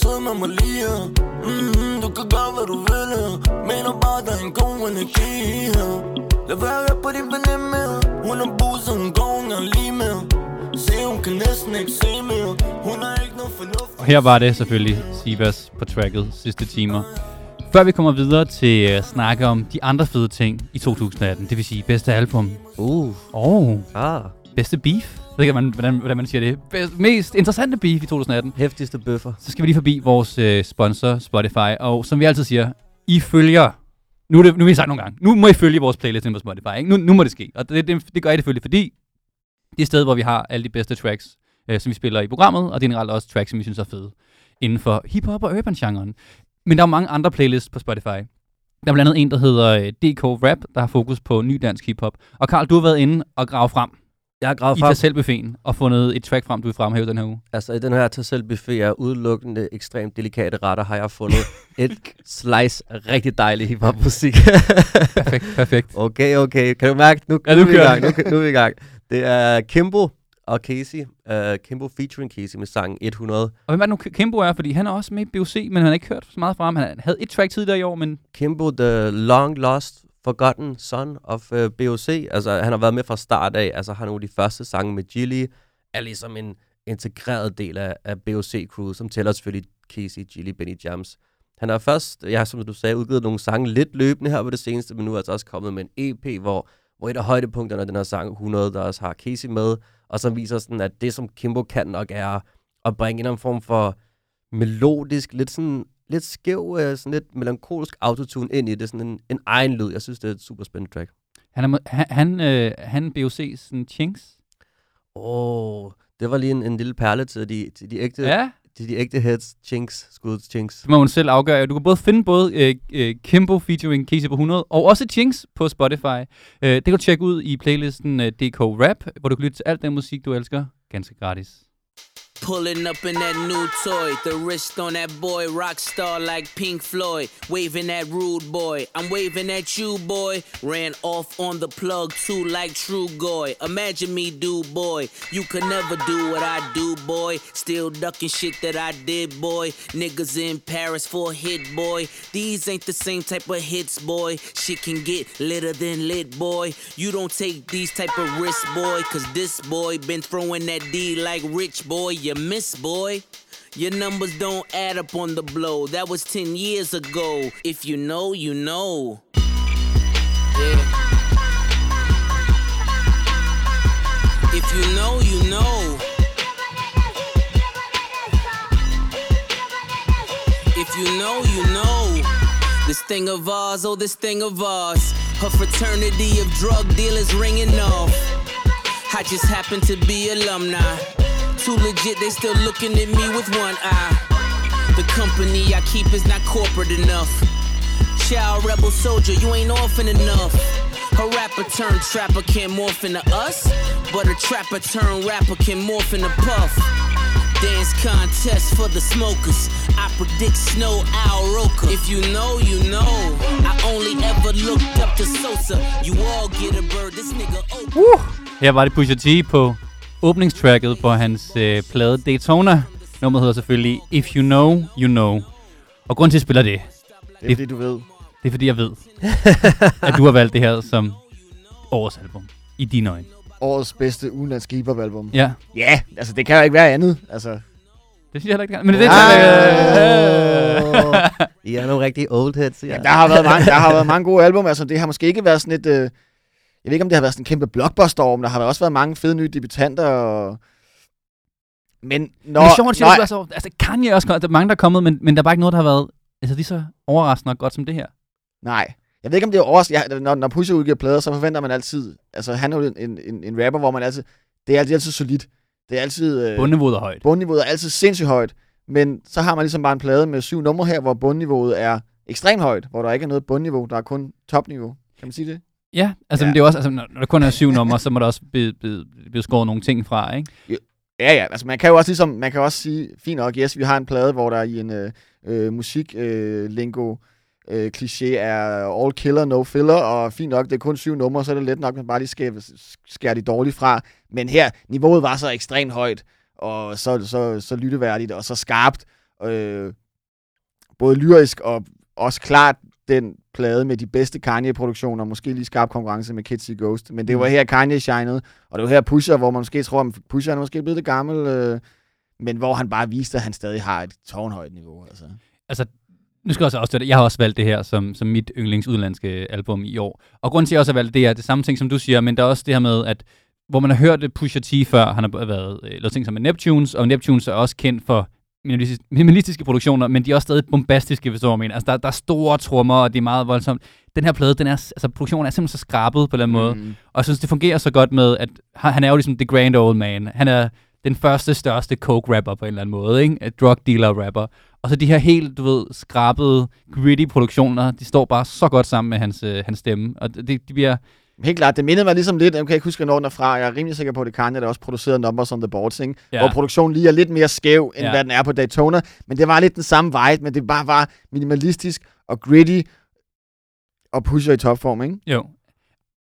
sidde med mig lige mm, Du kan gøre, hvad du vil Mener bare, der er en god energi Lad være på din veninde Hun er bus, og hun går en gang lige med Se, hun kan næsten ikke se mere Hun har ikke noget fornuft Og her var det selvfølgelig Sivas på tracket sidste timer. Før vi kommer videre til at snakke om de andre fede ting i 2018, det vil sige bedste album. Uh, Oh, ah, bedste beef. Jeg ved ikke, hvordan, hvordan, hvordan man siger det. Best, mest interessante beef i 2018. hæftigste bøffer. Så skal vi lige forbi vores øh, sponsor Spotify. Og som vi altid siger, I følger... Nu er, det, nu har vi sagt nogle gange. Nu må I følge vores playlist på Spotify. Ikke? Nu, nu må det ske. Og det, det, det gør I selvfølgelig, fordi det er et sted, hvor vi har alle de bedste tracks, øh, som vi spiller i programmet, og generelt også tracks, som vi synes er fede inden for hiphop og urban-genren. Men der er mange andre playlists på Spotify. Der er blandt andet en, der hedder øh, DK Rap, der har fokus på ny dansk hiphop. Og Karl, du har været inde og grave frem Jeg har gravet i frem, selv buffeten og fundet et track frem, du vil fremhæve den her uge. altså i den her tag selv buffet af udelukkende ekstremt delikate retter, har jeg fundet et slice af rigtig dejlig hiphop musik. Perfekt, perfekt. okay, okay. Kan du mærke, nu, Ja, nu, nu er vi gang. Nu, nu er vi i gang. Det er Kimbo og Casey. Uh, Kimbo featuring Casey med sangen 100. Og hvem er det nu Kimbo er? Fordi han er også med i BOC, men han har ikke hørt så meget fra ham. Han havde et track tidligere i år, men Kimbo, the long lost, forgotten son of øh, uh, BOC. Altså, han har været med fra start af. Altså, han er nogle af de første sange med Gilly. Er ligesom en integreret del af, af BOC-crewet, som tæller selvfølgelig Casey, Gilly, Benny Jams. Han har først, ja, som du sagde, udgivet nogle sange lidt løbende her på det seneste, men nu er altså også kommet med en EP, hvor, hvor et af højdepunkterne er den her sang 100, der også har Casey med, og som viser sådan, at det, som Kimbo kan nok er at bringe en eller anden form for melodisk, lidt sådan lidt skæv, øh, sådan lidt melankolsk autotune ind i det, sådan en, en egen lyd. Jeg synes, det er et super spændende track. han er, han, han, øh, han BOC sådan chinks. Åh, oh, det var lige en, en lille perle til de, til de ægte, Ja, til de ægte heads, chinks, skud chinks. det må man selv afgøre. Du kan både finde både øh, øh, Kimbo featuring Casey på 100, og også Chinks på Spotify. Øh, det kan du tjekke ud i playlisten øh, DK Rap, hvor du kan lytte til alt den musik, du elsker, ganske gratis. Pulling up in that new toy, the wrist on that boy, rock star like Pink Floyd, waving at rude boy. I'm waving at you, boy. Ran off on the plug too, like True Goy. Imagine me, do boy. You could never do what I do, boy. Still ducking shit that I did, boy. Niggas in Paris for hit, boy. These ain't the same type of hits, boy. Shit can get litter than lit, boy. You don't take these type of risks, boy. Cause this boy been throwing that D like rich, boy. You miss, boy. Your numbers don't add up on the blow. That was 10 years ago. If you know, you know. Yeah. If you know, you know. If you know, you know. This thing of ours, oh, this thing of ours. Her fraternity of drug dealers ringing off. I just happen to be alumni. Too legit, they still looking at me with one eye. The company I keep is not corporate enough. Child rebel soldier, you ain't orphan enough. A rapper turned trapper can morph into us, but a trapper turned rapper can morph into puff. Dance contest for the smokers. I predict snow Al Roker. If you know, you know. I only ever looked up to Sosa. You all get a bird. This nigga Oprah. Her var det Pusha T på åbningstracket på hans øh, plade Daytona. Nummeret hedder selvfølgelig If You Know, You Know. Og grund til, at jeg spiller det, Det er det, du ved. det er fordi, jeg ved, at du har valgt det her som årets album. I dine øjne. Årets bedste udenlandske hiphop-album. Ja, Ja, altså det kan jo ikke være andet. Altså, det synes jeg heller ikke. Men det er det, Ah. I er nogle rigtig old heads, ja. Ja, der har været mange, der har været mange gode album. Altså, det har måske ikke været sådan et... Øh, jeg ved ikke, om det har været sådan en kæmpe blockbuster om. Der har også været mange fede nye debutanter. Og... Men når... Men det sjovt, at altså, altså Kanye også godt. Der er mange, der er kommet, men, men der er bare ikke noget, der har været altså, lige så overraskende og godt som det her. Nej. Jeg ved ikke, om det er overraskende. Når, når Pusha udgiver plader, så forventer man altid... Altså, han er jo en, en, en rapper, hvor man altid... Det er altid, altid solidt. Det er altid... Øh, Bundniveauet er højt. bundniveauet er altid sindssygt højt. Men så har man ligesom bare en plade med syv numre her, hvor bundniveauet er ekstremt højt. Hvor der ikke er noget bundniveau, der er kun topniveau. Kan man sige det? Ja, altså, Ja. Men det er jo også, altså, når, der kun er syv numre, så må der også blive, blive, blive skåret nogle ting fra, ikke? Ja, ja, altså man kan jo også ligesom, man kan også sige, fint nok, yes, vi har en plade, hvor der i en øh, øh, musik øh, lingo øh, kliché er all killer, no filler, og fint nok, det er kun syv numre, så er det let nok, at man bare lige skal skære de dårligt fra. Men her, niveauet var så ekstremt højt, og så, så, så lytteværdigt, og så skarpt, øh, både lyrisk og også klart den plade med de bedste Kanye-produktioner, måske lige skarp konkurrence med Kids Ghost, men det var her Kanye shinede, og det var her Pusher, hvor man måske tror, at Pusher er måske blevet det gammel, øh, men hvor han bare viste, at han stadig har et tårnhøjt niveau. Altså. Altså, nu skal jeg også også jeg har også valgt det her som, som mit yndlingsudlandske album i år. Og grunden til, at jeg også har valgt det, er det samme ting, som du siger, men der er også det her med, at hvor man har hørt det Pusha T før, han har været øh, lavet ting som med Neptunes, og Neptunes er også kendt for minimalistiske, minimalistiske produktioner, men de er også stadig bombastiske, hvis du hvad mener. Altså, der, der er store trommer, og det er meget voldsomt. Den her plade, den er, altså, produktionen er simpelthen så skrabet på den måde. Mm. Og jeg synes, det fungerer så godt med, at han er jo ligesom the grand old man. Han er den første, største coke-rapper på en eller anden måde, ikke? Drug dealer-rapper. Og så de her helt, du ved, skrabede, gritty produktioner, de står bare så godt sammen med hans, øh, hans stemme. Og det, de bliver, Helt klart, det mindede mig ligesom lidt, jeg kan ikke huske, hvornår den er fra, jeg er rimelig sikker på, at det kan, der også produceret Numbers on the Boards, ikke? Ja. hvor produktionen lige er lidt mere skæv, end Ja. hvad den er på Daytona, men det var lidt den samme vibe, men det bare var minimalistisk og gritty, og pusher i topform, ikke? Jo.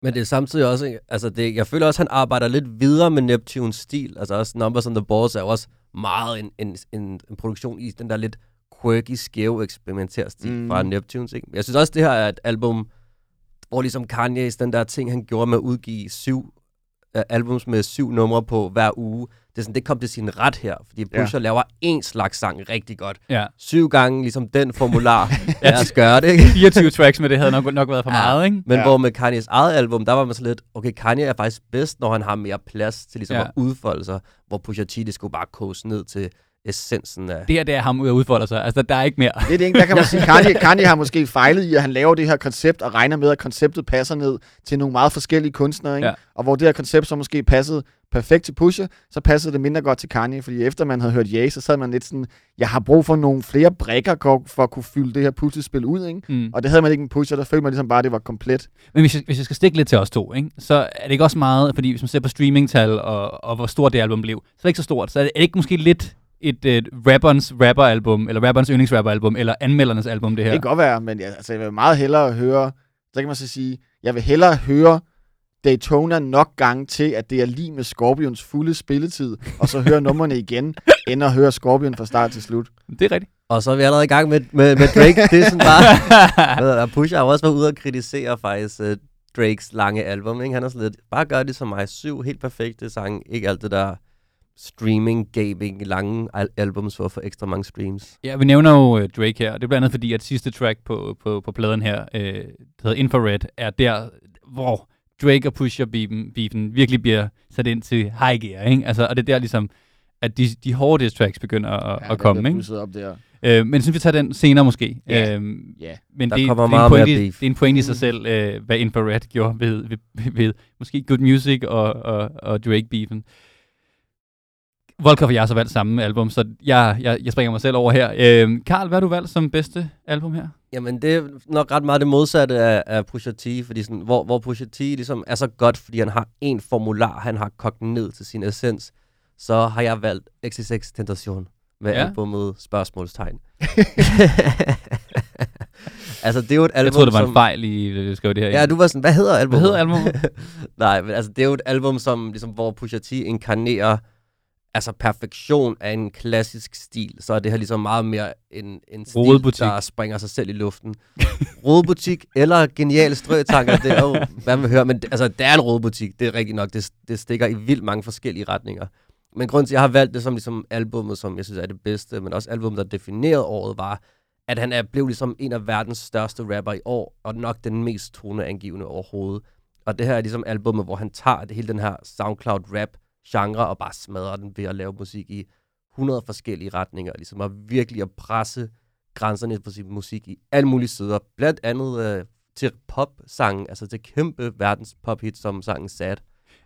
Men det er samtidig også, altså det, jeg føler også, at han arbejder lidt videre med Neptunes stil. Altså også Numbers on the Balls er jo også meget en, en, en, en produktion i den der lidt quirky, skæve eksperimenterstil. Mm. fra Neptunes. Ikke? Jeg synes også, det her er et album, hvor ligesom Kanye's den der ting, han gjorde med at udgive syv uh, albums med syv numre på hver uge, det, er sådan, det kom til sin ret her, fordi Pusher ja. laver en slags sang rigtig godt. Ja. Syv gange ligesom den formular, lad os gøre det, ikke? 24 tracks med det havde nok, nok været for Ja. meget, ikke? Men Ja. hvor med Kanye's eget album, der var man så lidt, okay, Kanye er faktisk bedst, når han har mere plads til ligesom Ja. ja. at udfolde sig, hvor Pusha T, det skulle bare kose ned til essensen af... Det her, det er ham ud at udfordre sig. Altså, der er ikke mere. Det er det ikke, der kan man sige, Kanye, Kanye har måske fejlet i, at han laver det her koncept, og regner med, at konceptet passer ned til nogle meget forskellige kunstnere, ikke? Ja. Og hvor det her koncept så måske passede perfekt til Pusha, så passede det mindre godt til Kanye, fordi efter man havde hørt Ye, så sad man lidt sådan, jeg har brug for nogle flere brækker for, for at kunne fylde det her puslespil ud, ikke? Mm. Og det havde man ikke med Pusha, der følte man ligesom bare, at det var komplet. Men hvis jeg, hvis jeg skal stikke lidt til os to, ikke, så er det ikke også meget, fordi hvis man ser på streamingtal og, og hvor stort det album blev, så er det ikke så stort. Så er det ikke måske lidt et uh, rapperens rapper-album, eller rapperens yndlingsrapper-album, eller anmeldernes album, det her. Det kan godt være, men jeg, altså, jeg vil meget hellere høre, så kan man så sige, jeg vil hellere høre Daytona nok gange til, at det er lige med Scorpions fulde spilletid, og så høre numrene igen, end at høre Scorpion fra start til slut. Det er rigtigt. Og så er vi allerede i gang med, med, med Drake. det er sådan bare... Ved du, Pusha har også været ude og kritisere faktisk uh, Drakes lange album. Ikke? Han er sådan lidt, bare gør det som mig. Syv helt perfekte sange. Ikke alt det der streaming, gaming, lange al- albums for at få ekstra mange streams. Ja, vi nævner jo uh, Drake her. Det er blandt andet fordi, at sidste track på, på, på pladen her, uh, der hedder Infrared, er der, hvor Drake og Pusha beefen, beefen virkelig bliver sat ind til high gear, ikke? Altså, og det er der ligesom, at de, de hårde diss tracks begynder at, ja, at komme, ikke? op der. Øh, men synes vi tager den senere måske. Ja. Øhm, Ja. men Der det, kommer det, er en meget mere pointe, i- beef. det er en point i sig selv, øh, hvad Infrared gjorde ved, ved, ved, ved måske Good Music og, og, og Drake-beefen. Volkov og jeg har så valgt samme album, så jeg, jeg, jeg springer mig selv over her. Øh, Karl, hvad har du valgt som bedste album her? Jamen, det er nok ret meget det modsatte af, af Pusha T, fordi sådan, hvor, hvor Pusha T ligesom er så godt, fordi han har en formular, han har kogt ned til sin essens, så har jeg valgt XXX Tentation med Ja. albumet Spørgsmålstegn. altså, det er jo et album, Jeg troede, det var en som... fejl i, jeg skrev det her. Ja, du var sådan, hvad hedder Hvad albumet? hedder albumet? Nej, men altså, det er jo et album, som, ligesom, hvor Pusha T inkarnerer altså perfektion af en klassisk stil, så er det her ligesom meget mere en, en stil, Rodebutik. der springer sig selv i luften. rodebutik eller geniale strøtanker, det er jo, hvad man vil høre, men det- altså, det er en rodebutik, det er rigtigt nok, det, det stikker i vildt mange forskellige retninger. Men grunden til, at jeg har valgt det som ligesom albummet, som jeg synes er det bedste, men også albummet, der definerede året, var, at han er, blev ligesom en af verdens største rapper i år, og nok den mest toneangivende overhovedet. Og det her er ligesom albummet, hvor han tager det, hele den her SoundCloud-rap genre og bare smadrer den ved at lave musik i 100 forskellige retninger. Ligesom at virkelig at presse grænserne på sin musik i alle mulige sider. Blandt andet øh, til pop-sangen, altså til kæmpe verdens pop-hit som sangen Sad.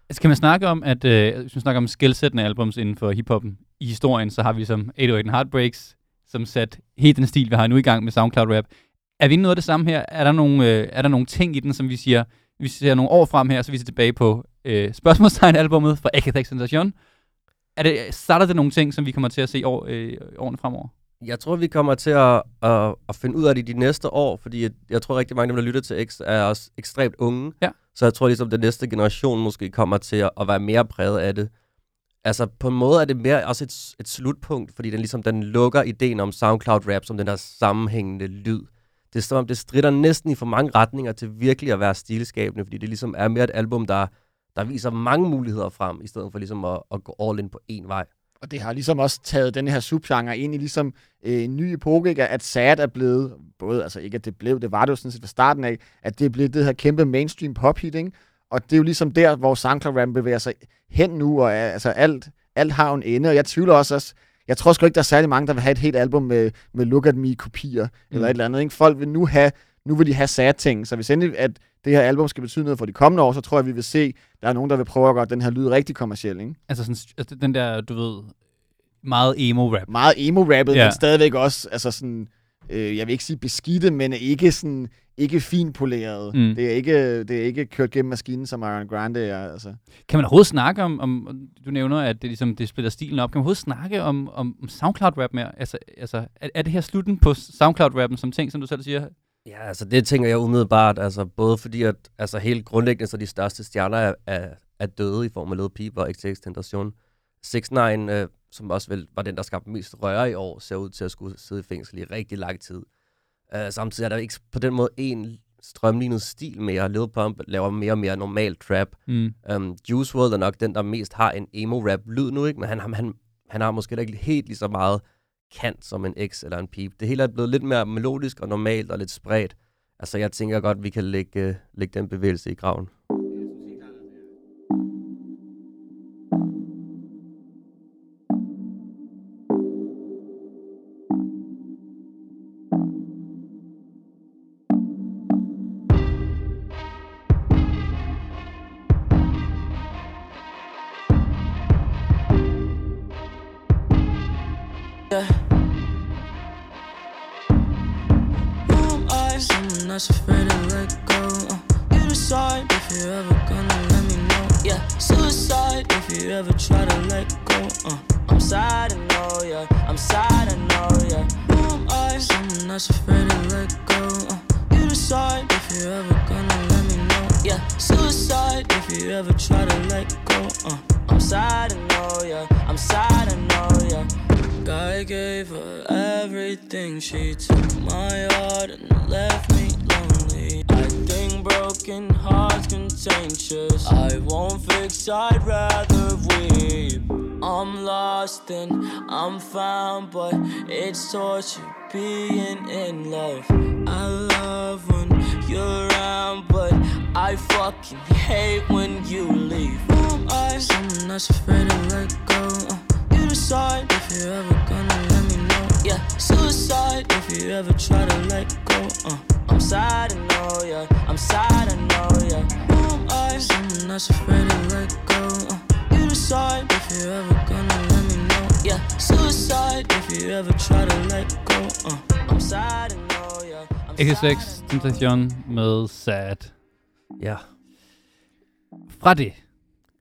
Altså, kan man snakke om, at øh, hvis man snakker om skældsættende albums inden for hiphoppen i historien, så har vi som 808 Heartbreaks, som sat helt den stil, vi har nu i gang med SoundCloud Rap. Er vi inde noget af det samme her? Er der nogle, øh, er der nogle ting i den, som vi siger, vi ser nogle år frem her, så vi ser tilbage på øh, spørgsmålstegn-albummet fra Akatek Sensation? Er det, starter det nogle ting, som vi kommer til at se år, øh, årene fremover? Jeg tror, vi kommer til at, at, at finde ud af det de næste år, fordi jeg, jeg tror rigtig mange af dem, der lytter til X, er også ekstremt unge. Ja. Så jeg tror ligesom, den næste generation måske kommer til at, at være mere præget af det. Altså på en måde er det mere også et, et slutpunkt, fordi den ligesom den lukker ideen om SoundCloud rap som den der sammenhængende lyd. Det er som om, det strider næsten i for mange retninger til virkelig at være stilskabende, fordi det ligesom er mere et album, der, der viser mange muligheder frem, i stedet for ligesom at, at gå all in på én vej. Og det har ligesom også taget den her subgenre ind i ligesom øh, en ny epoke, ikke? at sad er blevet, både, altså ikke at det blev, det var det jo sådan set fra starten af, at det er blevet det her kæmpe mainstream pop-hit, ikke? Og det er jo ligesom der, hvor SoundCloud Rap bevæger sig hen nu, og er, altså alt, alt har en ende, og jeg tvivler også, også jeg tror sgu ikke, der er særlig mange, der vil have et helt album med, med Look at Me-kopier, mm. eller et eller andet, ikke? Folk vil nu have, nu vil de have sad ting, så hvis endelig, at det her album skal betyde noget for de kommende år, så tror jeg, vi vil se, der er nogen, der vil prøve at gøre den her lyd rigtig kommerciel, ikke? Altså, sådan, altså den der, du ved, meget emo-rap. meget emo-rappet, Ja. men stadigvæk også, altså sådan, øh, jeg vil ikke sige beskidte, men ikke sådan ikke finpoleret. Mm. Det, er ikke, det er ikke kørt gennem maskinen, som Ariana Grande er. Altså. Kan man overhovedet snakke om, om du nævner, at det, ligesom, det splitter stilen op, kan man overhovedet snakke om, om, om SoundCloud-rap mere? Altså, altså er, er det her slutten på SoundCloud-rappen som ting, som du selv siger? Ja, altså det tænker jeg umiddelbart, altså både fordi, at altså helt grundlæggende, så de største stjerner er, er, er døde i form af Lil Peep og XTX Tentation. 6 9 øh, som også vel var den, der skabte mest røre i år, ser ud til at skulle sidde i fængsel i rigtig lang tid. Uh, samtidig er der ikke på den måde en strømlignet stil mere. Lil Pump laver mere og mere normal trap. Mm. Um, Juice WRLD er nok den, der mest har en emo-rap-lyd nu, ikke? men han, han, han, har måske ikke helt lige så meget kant som en X eller en Peep. Det hele er blevet lidt mere melodisk og normalt og lidt spredt. Altså, jeg tænker godt, vi kan lægge, uh, lægge den bevægelse i graven. If you ever try to let go. Uh, I'm sad, I know, yeah. I'm sad, I know, yeah. Who am I? Someone that's afraid to let go. Uh, you decide if you're ever gonna let me know. Yeah, suicide if you ever try to let go. Uh, I'm sad, I know, yeah. I'm sad, I know, yeah. I gave her everything. She took my heart and left me lonely. I think broken hearts contagious. I won't fix, I'd rather weep. I'm lost and I'm found, but it's torture being in love. I love when you're around, but I fucking hate when you leave. I'm not afraid to let go. You decide if you're ever gonna let me know. Yeah, suicide if you ever try to let go. Uh, I'm sad, I know, yeah. I'm sad, I know, yeah. Who am I? Someone that's afraid to let go. Uh, you decide if you're ever gonna let me know. Yeah, suicide if you ever try to let go. Uh, I'm sad, I know, yeah. XXX Tentation med Sad. Ja. Fra det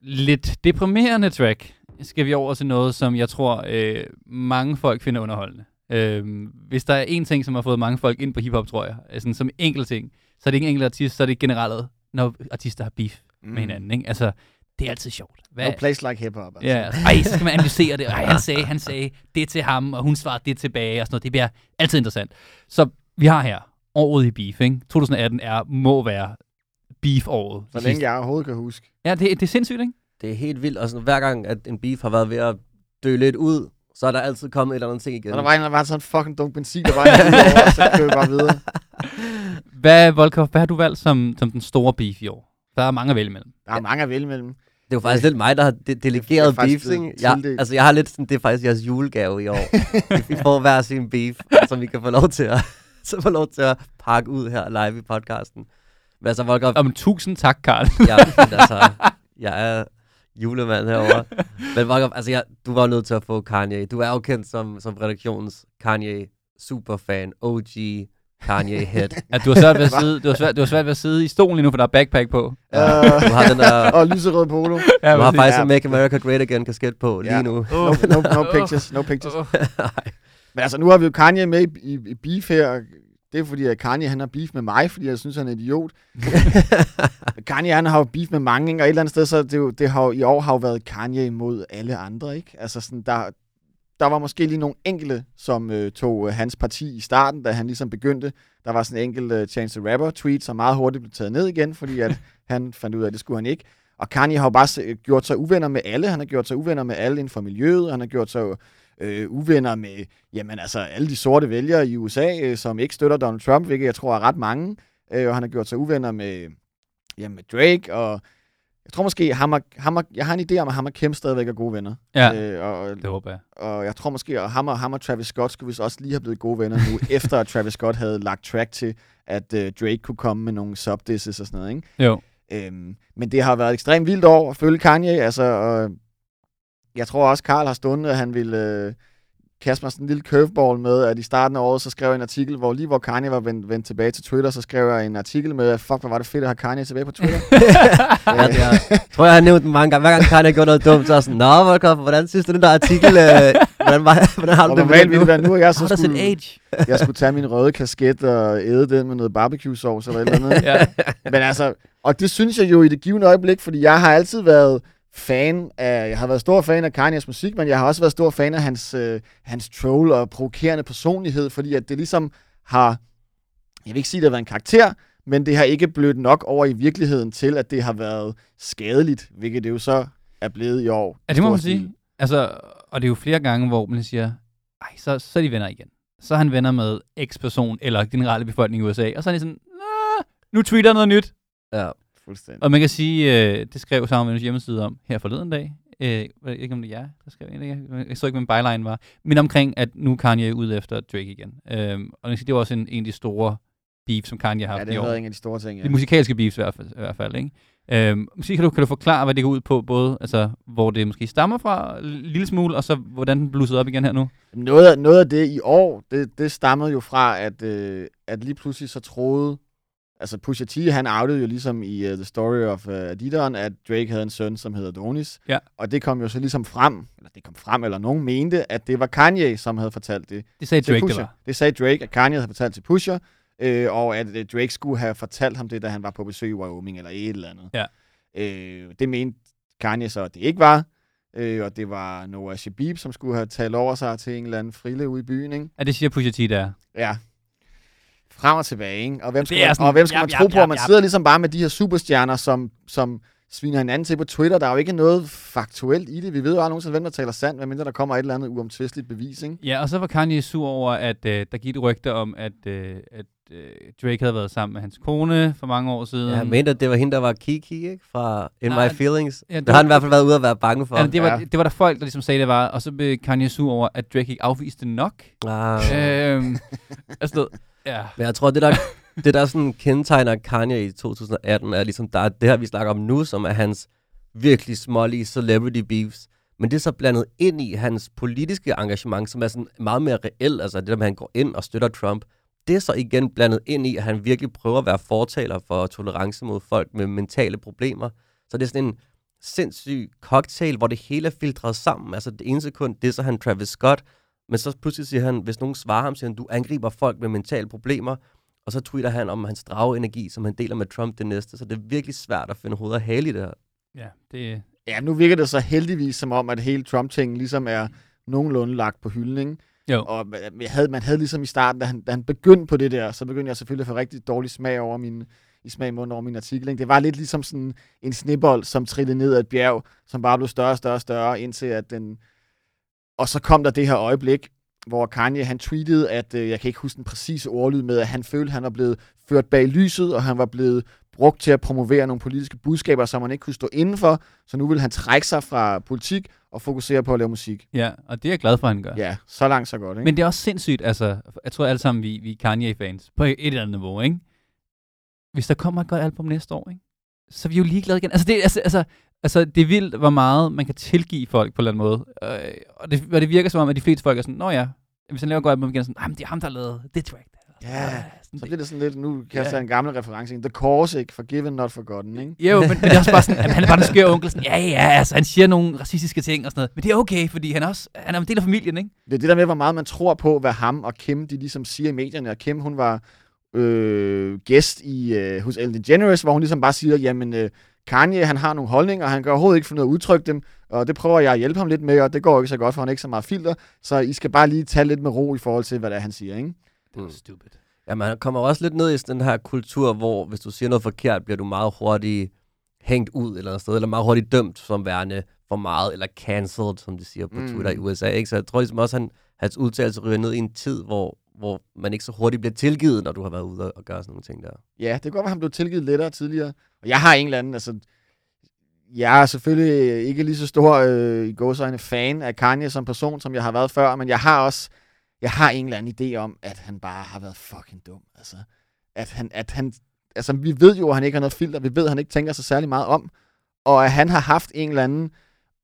lidt deprimerende track, skal vi over til noget, som jeg tror, øh, mange folk finder underholdende. Øh, hvis der er en ting, som har fået mange folk ind på hiphop, tror jeg, altså, som enkelt ting, så er det ikke en enkelt artist, så er det generelt, når artister har beef mm. med hinanden. Ikke? Altså, det er altid sjovt. No place like hip-hop. Altså. Ja, ej, så skal man analysere det. Ej, han sagde, han sagde det til ham, og hun svarede det tilbage, og sådan noget. Det bliver altid interessant. Så vi har her året i beef, ikke? 2018 er, må være beef-året. Så længe jeg overhovedet kan huske. Ja, det, det er sindssygt, ikke? Det er helt vildt, og sådan, hver gang, at en beef har været ved at dø lidt ud, så er der altid kommet et eller andet ting igen. Og der var en, der var sådan en fucking dunk benzin, der var en og så kører vi bare videre. Hvad, Volkov, hvad har du valgt som, som den store beef i år? Der er mange at vælge imellem. Der er mange at vælge imellem. Det er jo faktisk lidt mig, der har de- delegeret? Jeg, tildelt. altså, jeg har lidt sådan, det er faktisk jeres julegave i år. vi får hver sin beef, som vi kan få lov til at, så få lov til at pakke ud her live i podcasten. Men altså, Volker, Om tusind tak, Karl. ja, men altså, jeg er julemand herovre. Men Volker, altså, jeg, du var nødt til at få Kanye. Du er jo kendt som, som redaktionens Kanye superfan, OG Kanye head. At du har svært ved at sidde, du har svært, du har svært ved at sidde i stolen lige nu, for der er backpack på. Ja. Du har den der, og lyserød polo. Ja, du har faktisk Ja. en Make America Great Again kasket på lige Ja. nu. No, no, no pictures, no pictures. Men altså, nu har vi jo Kanye med i, i, i beef her. Det er fordi, at Kanye han har beef med mig, fordi jeg synes, han er en idiot. Kanye han har jo beef med mange, ikke? og et eller andet sted, så det, jo, det har jo, i år har jo været Kanye mod alle andre. ikke? Altså sådan, der, der var måske lige nogle enkelte, som øh, tog øh, hans parti i starten, da han ligesom begyndte. Der var sådan en enkelt øh, Chance the Rapper tweet, som meget hurtigt blev taget ned igen, fordi at han fandt ud af, at det skulle han ikke. Og Kanye har jo bare gjort sig uvenner med alle. Han har gjort sig uvenner med alle inden for miljøet. Han har gjort sig øh, uvenner med jamen, altså, alle de sorte vælgere i USA, øh, som ikke støtter Donald Trump, hvilket jeg tror er ret mange. Øh, og han har gjort sig uvenner med, jamen, med Drake, og jeg tror måske, ham og, ham og, jeg har en idé om, at ham og Kim stadigvæk er gode venner. Ja, Øh, og, det håber jeg. og jeg tror måske, at ham og, ham og Travis Scott skulle vist også lige have blevet gode venner nu, efter at Travis Scott havde lagt track til, at øh, Drake kunne komme med nogle subdisses og sådan noget, ikke? Jo. Øhm, men det har været et ekstremt vildt år at følge Kanye, altså, og jeg tror også, Karl har stundet, at han ville, øh, kaste mig sådan en lille curveball med, at i starten af året, så skrev jeg en artikel, hvor lige hvor Kanye var vendt, vendt tilbage til Twitter, så skrev jeg en artikel med, at fuck, hvor var det fedt at have Kanye tilbage på Twitter. Ja, jeg tror, jeg har nævnt den mange gange. Hver gang Kanye gjort noget dumt, så er jeg sådan, Nå, Volkov, hvordan synes du den der artikel? Øh, hvordan, var, hvordan har du og det med normalt ville nu? det være nu, og jeg så skulle, age? jeg skulle tage min røde kasket og æde den med noget barbecue sauce eller et eller andet. Ja. Men altså, og det synes jeg jo i det givende øjeblik, fordi jeg har altid været fan af, jeg har været stor fan af Kanye's musik, men jeg har også været stor fan af hans, øh, hans troll og provokerende personlighed, fordi at det ligesom har, jeg vil ikke sige, at det har været en karakter, men det har ikke blødt nok over i virkeligheden til, at det har været skadeligt, hvilket det jo så er blevet i år. Ja, det må man stil. sige. Altså, og det er jo flere gange, hvor man siger, ej, så, så er de venner igen. Så er han venner med X-person eller generelle befolkning i USA, og så er de sådan, "Nå, nu tweeter noget nyt. Ja. Fuldstændig. Og man kan sige, øh, det skrev Sammenvendens hjemmeside om her forleden dag. Øh, jeg ved ikke, om det er jer, der skrev det. Jeg, jeg så ikke, min byline var. Men omkring, at nu er Kanye ude efter Drake igen. Øhm, og det var også en, en af de store beef, som Kanye har Ja, haft det i har været en af de store ting, ja. De musikalske beefs i hvert fald. I hvert fald ikke? Øhm, måske kan du, kan du forklare, hvad det går ud på, både altså, hvor det måske stammer fra en lille smule, og så hvordan den blussede op igen her nu? Noget af, noget af det i år, det, det stammede jo fra, at, øh, at lige pludselig så troede, altså Pusha T, han outede jo ligesom i uh, The Story of uh, Adidon, at Drake havde en søn, som hedder Donis. Ja. Og det kom jo så ligesom frem, eller det kom frem, eller nogen mente, at det var Kanye, som havde fortalt det. Det sagde Drake, det Pusha. var. Det sagde Drake, at Kanye havde fortalt til Pusha, øh, og at øh, Drake skulle have fortalt ham det, da han var på besøg i Wyoming, eller et eller andet. Ja. Øh, det mente Kanye så, at det ikke var. Øh, og det var Noah Shabib, som skulle have talt over sig til en eller anden frille ude i byen, ikke? Ja, det siger Pusha T der. Ja. Frem og tilbage, ikke? Og hvem skal, man, sådan- og hvem skal jap, man tro på? jap, Og man sidder ligesom bare med de her superstjerner, som, som sviner hinanden til på Twitter. Der er jo ikke noget faktuelt i det. Vi ved jo aldrig nogensinde, hvem der taler sandt, medmindre der kommer et eller andet uomtvisteligt bevis, ikke? Ja, og så var Kanye sur over, at øh, der gik et rygte om, at, øh, at øh, Drake havde været sammen med hans kone for mange år siden. Ja, mente, at det var hende, der var Kiki, ikke? Fra In Nej, My Feelings. ja, det det har han var- i hvert fald været ude at være bange for. Ja, det, var, Ja. det var der folk, der ligesom sagde, det var, og så blev Kanye sur over, at Drake ikke afviste nok. Ah. øhm, altså, ja. Men jeg tror, det der, det der sådan kendetegner Kanye i 2018, er ligesom, der er det her, vi snakker om nu, som er hans virkelig smålige celebrity beefs. Men det er så blandet ind i hans politiske engagement, som er sådan meget mere reelt, altså det der med, at han går ind og støtter Trump. Det er så igen blandet ind i, at han virkelig prøver at være fortaler for tolerance mod folk med mentale problemer. Så det er sådan en sindssyg cocktail, hvor det hele er filtreret sammen. Altså det ene sekund, det er så han Travis Scott, men så pludselig siger han, hvis nogen svarer ham, siger han, du angriber folk med mentale problemer, og så tweeter han om hans drageenergi, som han deler med Trump det næste. Så det er virkelig svært at finde hoved og hale i det her. Ja, det, Ja, nu virker det så heldigvis som om, at hele Trump-tingen ligesom er nogenlunde lagt på hylden, ikke? Jo. Og man havde, man havde ligesom i starten, da han, da han begyndte på det der, så begyndte jeg selvfølgelig at få rigtig dårlig smag over min, i smag i munden over min artikel. Ikke? Det var lidt ligesom sådan en snebold, som trillede ned ad et bjerg, som bare blev større og større og større, indtil at den... Og så kom der det her øjeblik, hvor Kanye han tweetede, at øh, jeg kan ikke huske den præcise ordlyd med, at han følte, at han var blevet ført bag lyset, og han var blevet brugt til at promovere nogle politiske budskaber, som han ikke kunne stå indenfor. Så nu vil han trække sig fra politik og fokusere på at lave musik. ja, og det er jeg glad for, at han gør. Ja, så langt så godt, ikke? Men det er også sindssygt, altså, jeg tror alle sammen, vi, vi er Kanye-fans, på et eller andet niveau, ikke? Hvis der kommer et godt album næste år, ikke? Så er vi jo ligeglade igen. Altså, det, altså, altså, altså, det er vildt, hvor meget man kan tilgive folk på en eller anden måde. Øh, og, det, og det virker som om, at de fleste folk er sådan, nå ja, hvis han laver godt album igen, sådan, "Ej, men det er ham, der har lavet det track. Der. Ja, sådan så bliver det sådan lidt, nu Ja. jeg en gammel reference ind. The ikke? Forgiven, not forgotten, ikke? Jo, men, men det er også bare sådan, at han er bare den skøre onkel. Sådan, ja, ja, altså, han siger nogle racistiske ting og sådan noget. Men det er okay, fordi han er også han er en del af familien, ikke? Det er det der med, hvor meget man tror på, hvad ham og Kim, de ligesom siger i medierne. Og Kim, hun var øh, gæst i, øh, hos Ellen DeGeneres, hvor hun ligesom bare siger, jamen, øh, Kanye, han har nogle holdninger, og han kan overhovedet ikke finde ud af at udtrykke dem, og det prøver jeg at hjælpe ham lidt med, og det går ikke så godt, for han har ikke så meget filter, så I skal bare lige tage lidt med ro i forhold til, hvad det er, han siger, ikke? Det er stupid. Ja, man kommer også lidt ned i den her kultur, hvor hvis du siger noget forkert, bliver du meget hurtigt hængt ud eller andet sted, eller meget hurtigt dømt som værende for meget, eller cancelled, som de siger på Mm. mm. Twitter i USA. Ikke? Så jeg tror ligesom også, at han, hans udtalelse ryger ned i en tid, hvor, hvor man ikke så hurtigt bliver tilgivet, når du har været ude og gøre sådan nogle ting der. Ja, det kan godt være, han blev tilgivet lettere tidligere. Og jeg har en eller anden, altså... Jeg er selvfølgelig ikke lige så stor øh, i gåsøjne fan af Kanye som person, som jeg har været før, men jeg har også jeg har en eller anden idé om, at han bare har været fucking dum. Altså, at han, at han, altså, vi ved jo, at han ikke har noget filter. Vi ved, at han ikke tænker sig særlig meget om. Og at han har haft en eller anden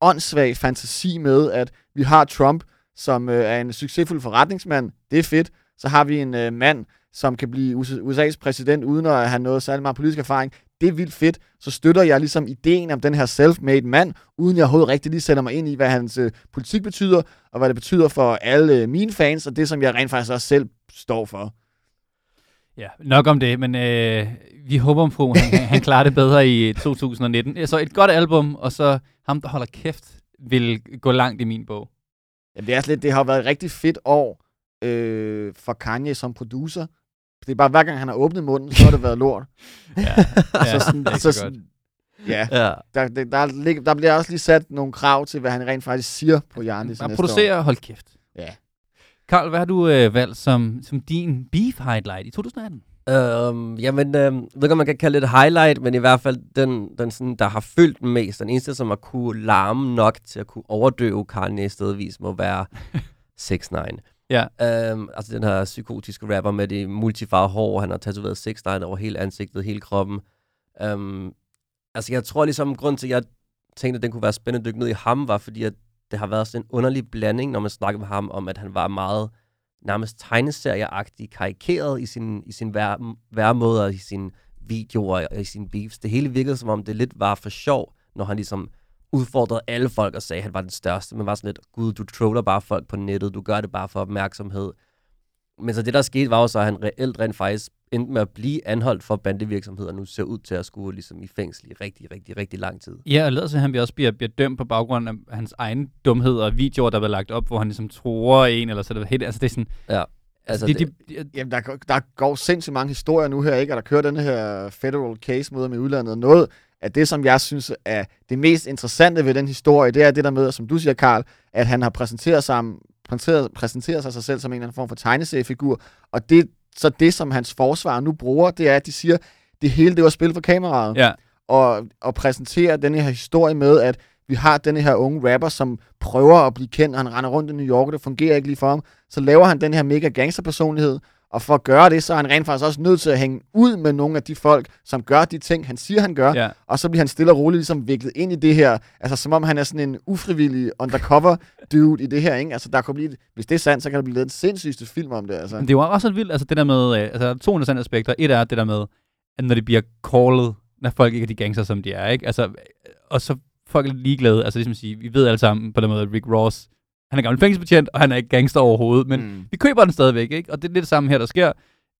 åndssvag fantasi med, at vi har Trump, som øh, er en succesfuld forretningsmand. Det er fedt. Så har vi en øh, mand, som kan blive USA's præsident, uden at have noget særlig meget politisk erfaring. Det er vildt fedt. Så støtter jeg ligesom ideen om den her self-made mand, uden jeg overhovedet rigtig lige sætter mig ind i, hvad hans øh, politik betyder, og hvad det betyder for alle øh, mine fans, og det, som jeg rent faktisk også selv står for. Ja, nok om det, men øh, vi håber på, at han, han klarer det bedre i 2019. Så et godt album, og så ham, der holder kæft, vil gå langt i min bog. Ja, det, er også lidt, det har været et rigtig fedt år øh, for Kanye som producer. Det er bare, hver gang han har åbnet munden, så har det været lort. Ja, så sådan, det er så sådan, ja, Ja. der, der, der, lig- der bliver også lige sat nogle krav til, hvad han rent faktisk siger på Jarnis Bare næste år. producere og hold kæft. Ja. Karl, hvad har du øh, valgt som, som din beef highlight i 2018? Øhm, jamen, jeg ved ikke, om man kan kalde det et highlight, men i hvert fald den, den sådan, der har fyldt mest, den eneste, som har kunne larme nok til at kunne overdøve Kanye stedvis, må være 6 9 Ja. Øhm, altså den her psykotiske rapper med det multifarvede hår, han har tatoveret 6 9 over hele ansigtet, hele kroppen. Øhm, altså jeg tror ligesom, grund til, at jeg tænkte, at den kunne være spændende at dykke ned i ham, var fordi, at det har været sådan en underlig blanding, når man snakker med ham, om at han var meget nærmest tegneserieagtig, karikeret i sin, i sin vær, væremåde og i sine videoer og i sine beefs. Det hele virkede som om, det lidt var for sjov, når han ligesom udfordrede alle folk og sagde, at han var den største. Men var sådan lidt, gud, du troller bare folk på nettet, du gør det bare for opmærksomhed. Men så det, der skete, var jo så, at han reelt rent faktisk endte med at blive anholdt for bandevirksomhed, og nu ser ud til at skulle ligesom i fængsel i rigtig, rigtig, rigtig lang tid. Ja, og lader sig, at han bliver også bliver, bliver dømt på baggrund af hans egen dumhed og videoer, der bliver lagt op, hvor han ligesom tror en, eller så det helt, altså det er sådan, Ja. Altså, de, det, de, de, Jamen, der, går- der går sindssygt mange historier nu her, ikke? Og der kører den her federal case mod med udlandet. Og Noget af det, som jeg synes er det mest interessante ved den historie, det er det der med, som du siger, Karl, at han har præsenteret sig, præsenteret, præsenteret sig, sig selv som en eller anden form for tegneseriefigur. Og det, så det, som hans forsvar nu bruger, det er, at de siger, det hele det var spil for kameraet. ja, og, og præsentere den her historie med, at vi har den her unge rapper, som prøver at blive kendt, og han render rundt i New York, og det fungerer ikke lige for ham. Så laver han den her mega gangsterpersonlighed, og for at gøre det, så er han rent faktisk også nødt til at hænge ud med nogle af de folk, som gør de ting, han siger, han gør. ja. Og så bliver han stille og roligt ligesom viklet ind i det her, altså som om han er sådan en ufrivillig undercover dude i det her, ikke? Altså der kan blive, hvis det er sandt, så kan der blive lavet en sindssygste film om det, altså. Men det er jo også vildt, altså det der med, øh, altså to interessante aspekter. Et er det der med, at når det bliver callet, når folk ikke er de gangster, som de er, ikke? Altså, øh, og så folk er ligeglade, altså ligesom at sige, vi ved alle sammen på den måde, at Rick Ross, han er gammel fængselsbetjent, og han er ikke gangster overhovedet, men Mm. vi køber den stadigvæk, ikke? Og det er lidt det samme her, der sker.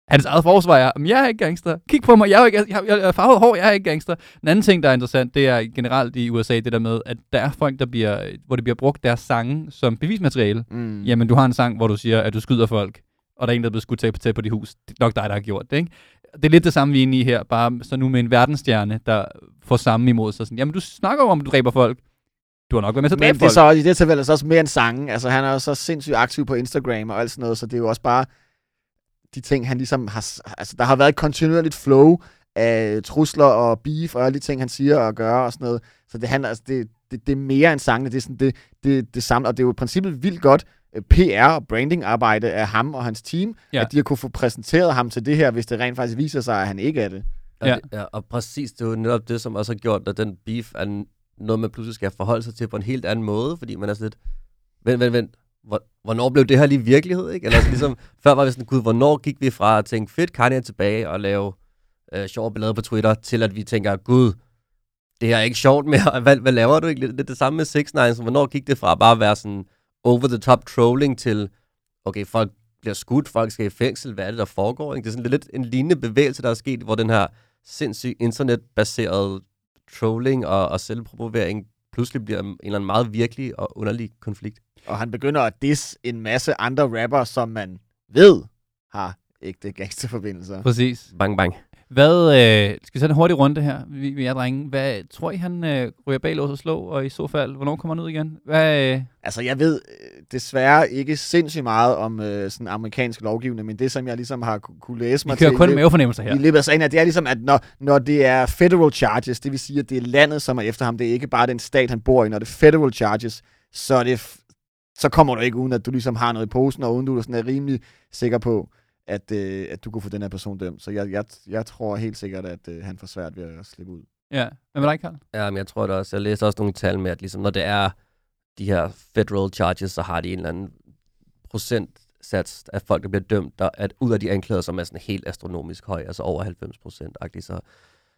Hans eget forsvar er, "Men jeg er ikke gangster. Kig på mig, jeg er, ikke, jeg, jeg er farvet hår, jeg er ikke gangster. Den anden ting, der er interessant, det er generelt i USA, det der med, at der er folk, der bliver, hvor det bliver brugt deres sange som bevismateriale. Mm. Jamen, du har en sang, hvor du siger, at du skyder folk, og der er en, der er blevet skudt tæt på tæt på dit hus. Det er nok dig, der har gjort det, ikke? Det er lidt det samme, vi er inde i her, bare så nu med en verdensstjerne, der får samme imod sig. Sådan, jamen, du snakker jo om, at du dræber folk. Du har nok været med til at Men det er så også, i det tilfælde er så også mere end sange. Altså, han er jo så sindssygt aktiv på Instagram og alt sådan noget, så det er jo også bare de ting, han ligesom har... Altså, der har været et kontinuerligt flow af trusler og beef og alle de ting, han siger og gør og sådan noget. Så det handler, altså, det, det, det er mere end sangene. Det er sådan, det, det, det samler, og det er jo i princippet vildt godt øh, PR og branding-arbejde af ham og hans team, Ja. at de har kunne få præsenteret ham til det her, hvis det rent faktisk viser sig, at han ikke er det. Og, Ja. ja. Det, ja, og præcis, det er jo netop det, som også har gjort, at den beef er noget, man pludselig skal forholde sig til på en helt anden måde, fordi man er sådan lidt, vent, vent, vent, hvornår blev det her lige virkelighed, ikke? Eller altså, ligesom, før var vi sådan, gud, hvornår gik vi fra at tænke, fedt, Kanye er tilbage og lave øh, sjove billeder på Twitter, til at vi tænker, gud, det her er ikke sjovt mere, hvad, hvad laver du ikke? Det er det samme med 6 9 så hvornår gik det fra bare at være sådan over the top trolling til, okay, folk bliver skudt, folk skal i fængsel, hvad er det, der foregår? Ikke? Det er sådan lidt en lignende bevægelse, der er sket, hvor den her sindssygt internetbaserede trolling og, og selvpromovering pludselig bliver en eller anden meget virkelig og underlig konflikt. Og han begynder at diss en masse andre rapper, som man ved har ægte gangsterforbindelser. Præcis. Bang, bang. Hvad, øh, skal vi tage en hurtig runde her, vi, vi er drenge. Hvad, tror I, han øh, ryger bag lås og slå, og i så fald, hvornår kommer han ud igen? Hvad, øh, Altså, jeg ved øh, desværre ikke sindssygt meget om øh, sådan amerikansk lovgivning, men det, som jeg ligesom har ku- kunne læse vi mig kører til kun i løbet- mavefornemmelser her. i løbet af sagen, det er ligesom, at når, når det er federal charges, det vil sige, at det er landet, som er efter ham, det er ikke bare den stat, han bor i. Når det er federal charges, så, er det så kommer du ikke uden, at du ligesom har noget i posen, og uden du sådan er rimelig sikker på, at, øh, at du kunne få den her person dømt. Så jeg, jeg, jeg tror helt sikkert, at øh, han får svært ved at slippe ud. Ja. Hvad med dig, Karl? Ja, men jeg tror det også, jeg læste også nogle tal med, at ligesom, når det er de her federal charges, så har de en eller anden procentsats af folk, der bliver dømt, der, at ud af de anklager, som er sådan helt astronomisk høj, altså over 90 procent. Så,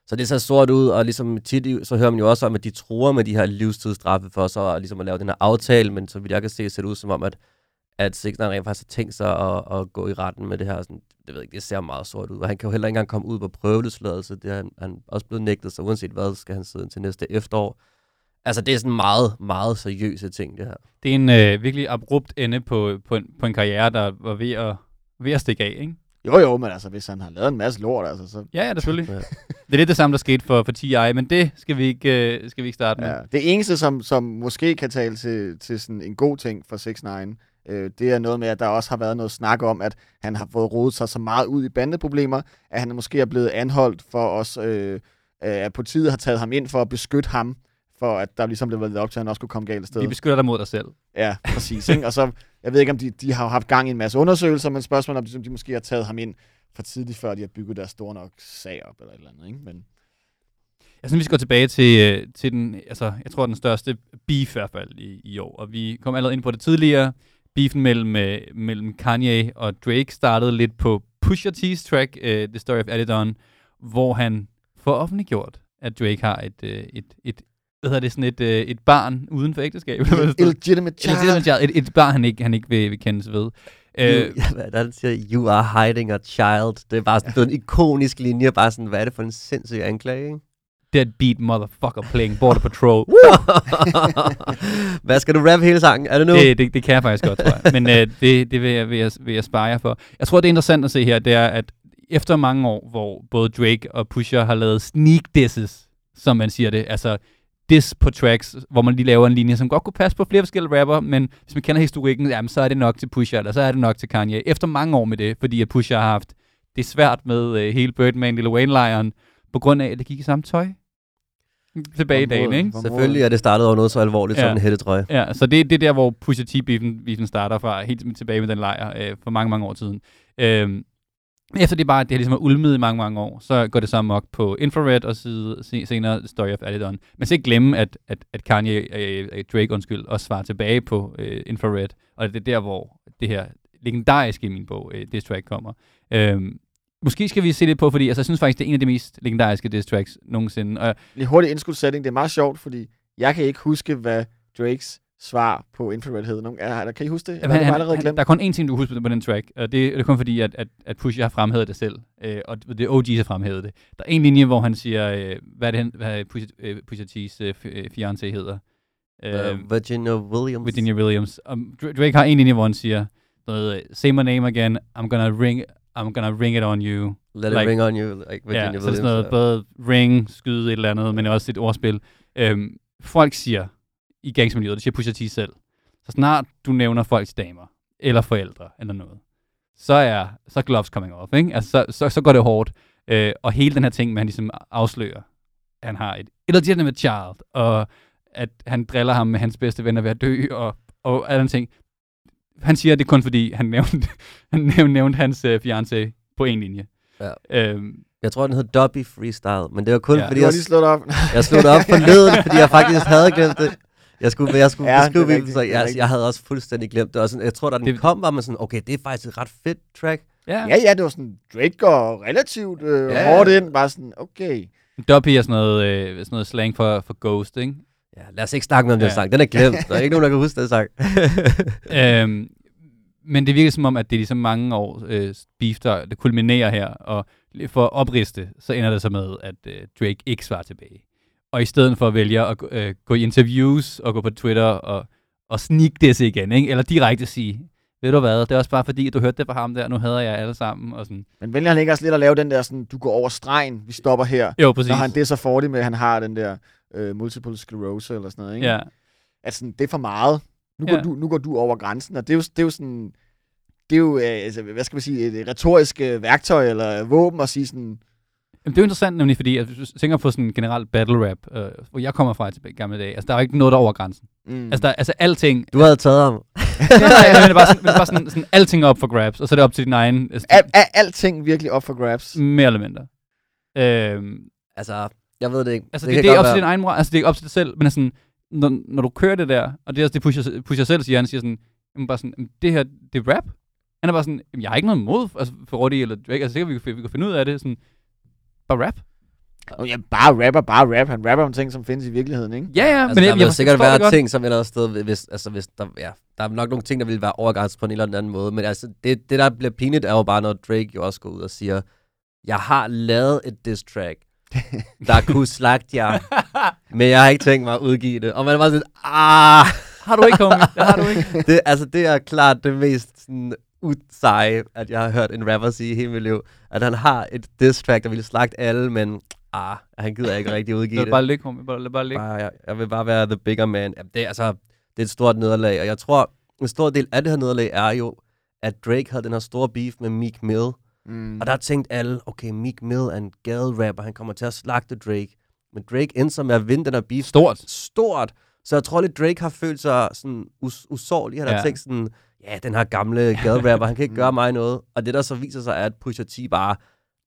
så det ser sort ud, og ligesom tit, så hører man jo også om, at de tror med de her livstidsstraffe for så ligesom at lave den her aftale, men så vidt jeg kan se, ser det ud som om, at, at Six Nine rent faktisk har tænkt sig at, at gå i retten med det her. Sådan, det ved jeg ikke, det ser meget sort ud, og han kan jo heller ikke engang komme ud på prøveløsladelse. Det er han, han også blevet nægtet, så uanset hvad, skal han sidde til næste efterår. Altså, det er sådan meget, meget seriøse ting, det her. Det er en øh, virkelig abrupt ende på, på, en, på en karriere, der var ved at, ved at stikke af, ikke? Jo, jo, men altså, hvis han har lavet en masse lort, altså, så... Ja, ja, det er selvfølgelig. Ja. Det er lidt det samme, der skete for, for TI, men det skal vi ikke, øh, skal vi ikke starte med. Ja. Det eneste, som, som måske kan tale til, til sådan en god ting for 6 9 øh, det er noget med, at der også har været noget snak om, at han har fået rodet sig så meget ud i bandeproblemer, at han måske er blevet anholdt for os, øh, øh, at politiet har taget ham ind for at beskytte ham, for at der ligesom blev været op til, at han også kunne komme galt afsted. Vi beskytter dig mod dig selv. Ja, præcis. Ikke? Og så, jeg ved ikke, om de, de har haft gang i en masse undersøgelser, men spørgsmålet er, om de, de måske har taget ham ind for tidligt, før de har bygget deres store nok sag op, eller et eller andet. Ikke? Men, Jeg synes, vi skal gå tilbage til, øh, til den, altså, jeg tror, den største beef i hvert fald i, i år. Og vi kom allerede ind på det tidligere. Beefen mellem, øh, mellem Kanye og Drake startede lidt på Pusha T's track, uh, The Story of Adidon, hvor han får offentliggjort, at Drake har et, øh, et, et hvad hedder det, sådan et, øh, et barn uden for ægteskab. illegitimate child. Illegitimate child. Et, et barn, han ikke, han ikke vil, vil kendes ved. Øh, You, ja, hvad er han siger? You are hiding a child. Det er bare sådan en ikonisk linje. Bare sådan, hvad er det for en sindssyg anklage, ikke? Deadbeat motherfucker playing Border Patrol. hvad skal du rap hele sangen? Er det nu? Det, det, det kan jeg faktisk godt, tror jeg. Men øh, det, det vil, jeg, vil, jeg, vil jeg spare jer for. Jeg tror, det er interessant at se her, det er, at efter mange år, hvor både Drake og Pusha har lavet sneak disses, som man siger det, altså diss på tracks, hvor man lige laver en linje, som godt kunne passe på flere forskellige rapper, men hvis man kender historikken, jamen, så er det nok til Pusha, eller så er det nok til Kanye. Efter mange år med det, fordi at Pusha har haft det svært med øh, hele Birdman, Lil Wayne-lejren, på grund af, at det gik i samme tøj. Tilbage i dagen, ikke? Selvfølgelig er det startet over noget så alvorligt Ja. som en hættetrøje. Ja, så det, det er der, hvor Pusha T-beefen beefen starter fra, helt tilbage med den lejr, øh, for mange, mange år siden. Øhm, efter det bare, det har ligesom er ulmet i mange, mange år, så går det så amok på Infrared og side, se, senere Story of Adidon. Men så ikke glemme, at, at, at Kanye, øh, øh, Drake undskyld, også svarer tilbage på øh, Infrared, og det er der, hvor det her legendariske i min bog, øh, diss track kommer. Øhm, måske skal vi se lidt på, fordi altså, jeg synes faktisk, det er en af de mest legendariske diss tracks nogensinde. Og Lige hurtigt indskudssætning. Det er meget sjovt, fordi jeg kan ikke huske, hvad Drakes svar på Infrared hed. Nogen, er, kan I huske det? Jamen, har han, allerede han, glemt? der er kun én ting, du husker på, den track, og det, det er kun fordi, at, at, at Pusha har fremhævet det selv, øh, og det er OG, har fremhævet det. Der er en linje, hvor han siger, øh, hvad er det, han, hvad Pusha, øh, Pusha T's øh, øh, fiancé hedder. Uh, Virginia Williams. Virginia Williams. Um, Dra- Drake har en linje, hvor han siger, noget, øh, say my name again, I'm gonna ring, I'm gonna ring it on you. Let it ring on you, like Virginia ja, så det er Williams, sådan noget, ja. både ring, skyde et eller andet, men også et ordspil. Øhm, folk siger i gangstermiljøet, det siger Pusha T selv, så snart du nævner folks damer, eller forældre, eller noget, så er, så er gloves coming off, ikke? Altså, så, så, så går det hårdt. Øh, og hele den her ting, han ligesom afslører, at han har et illegitimate child, og at han driller ham med hans bedste venner ved at dø, og, og alle ting. Han siger, at det er kun fordi, han nævnte, han nævnte, nævnte hans uh, fiancé på en linje. Ja. Øhm, Jeg tror, den hed Dobby Freestyle, men det var kun Ja. fordi, jeg, lige slået op. jeg slog det op forleden, fordi jeg faktisk havde glemt det. Jeg skulle, jeg skulle Ja, beskrive rigtigt, det, så jeg, jeg havde også fuldstændig glemt det. Og sådan, jeg tror, da den Det- det, kom, var man sådan, okay, det er faktisk et ret fedt track. ja. Ja, ja, det var sådan, Drake går relativt øh, Ja. hårdt ind. Bare sådan, okay. Dobby er sådan noget, øh, sådan noget slang for, for ghost, ikke? Ja, lad os ikke snakke om ja. Ja. den sang. Den er glemt. Der er ikke nogen, der kan huske den sang. øhm, men det virker som om, at det er ligesom mange år øh, beef, der det kulminerer her, og for at opriste, så ender det så med, at øh, Drake ikke svarer tilbage. Og i stedet for at vælge at gå- øh, gå i interviews og gå på Twitter og, og sneak det igen, ikke? eller direkte sige, ved du hvad, det er også bare fordi, du hørte det fra ham der, nu hader jeg alle sammen, og sådan. Men vælger han ikke også lidt at lave den der sådan, du går over stregen, vi stopper her. Jo, præcis. Når han det er så fordig med, at han har den der øh, multiple sclerose eller sådan noget. Ikke? Ja. At sådan, det er for meget. Nu, Ja. går du, nu går du over grænsen, og det er jo, det er jo sådan... Det er jo, øh, altså, hvad skal man sige, et retorisk øh, værktøj eller våben at sige sådan, Jamen, det er jo interessant nemlig, fordi at hvis du tænker på sådan en generelt battle rap, øh, hvor jeg kommer fra i tilbage- gamle dage, altså der er jo ikke noget, der er over grænsen. mm, Altså, der, altså alting, Du havde taget ham. nej, nej, men det er bare sådan, bare sådan, sådan alting er op for grabs, og så er det op til din egen, altså, er, er alting virkelig op for grabs? mere eller mindre. Øhm, Altså, jeg ved det ikke. altså, det, det, det, det er op til din egen moral, altså det er op til dig selv, men altså, når, når du kører det der, og det er også det pusher, pusher selv siger, han siger sådan, var bare sådan, "Jamen, det her, det er rap. Han er bare sådan, "Jamen, jeg har ikke noget imod altså, for Roddy eller Drake. Altså, sikkert, vi kan, vi kan finde ud af det. Sådan, bare rap. Og ja, bare rapper, bare rap. Han rapper om ting, som findes i virkeligheden, ikke? Ja, ja, Altså, men der jeg, vil jeg sikkert det være ting, som et eller andet sted, hvis, altså, hvis der, ja, der er nok nogle ting, der vil være overgangs på en eller anden måde, men altså, det, det der bliver pinligt, er jo bare, når Drake jo også går ud og siger, jeg har lavet et diss track, der kunne slagte jer, men jeg har ikke tænkt mig at udgive det. Og man bare sådan, ah, Har du ikke, homie? Det har du ikke. det, altså, det er klart det mest sådan, udseje, at jeg har hørt en rapper sige i hele mit liv, at han har et diss track, der ville slagte alle, men ah, han gider ikke rigtig udgive Lad det. det bare ligge, homie. Bare, lad bare ligge. Bare, jeg, jeg vil bare være the bigger man. Jamen, det, er, altså, det er et stort nederlag, og jeg tror, en stor del af det her nederlag er jo, at Drake havde den her store beef med Meek Mill. Mm. Og der tænkte alle, okay, Meek Mill er en gade-rapper, han kommer til at slagte Drake. Men Drake endte med at vinde den her beef. Stort. Stort. Så jeg tror lidt, Drake har følt sig sådan us- usårlig. Han har Ja. tænkt sådan, ja, den her gamle gade-rapper, han kan ikke gøre mig noget. Og det der så viser sig, er, at Pusha T bare,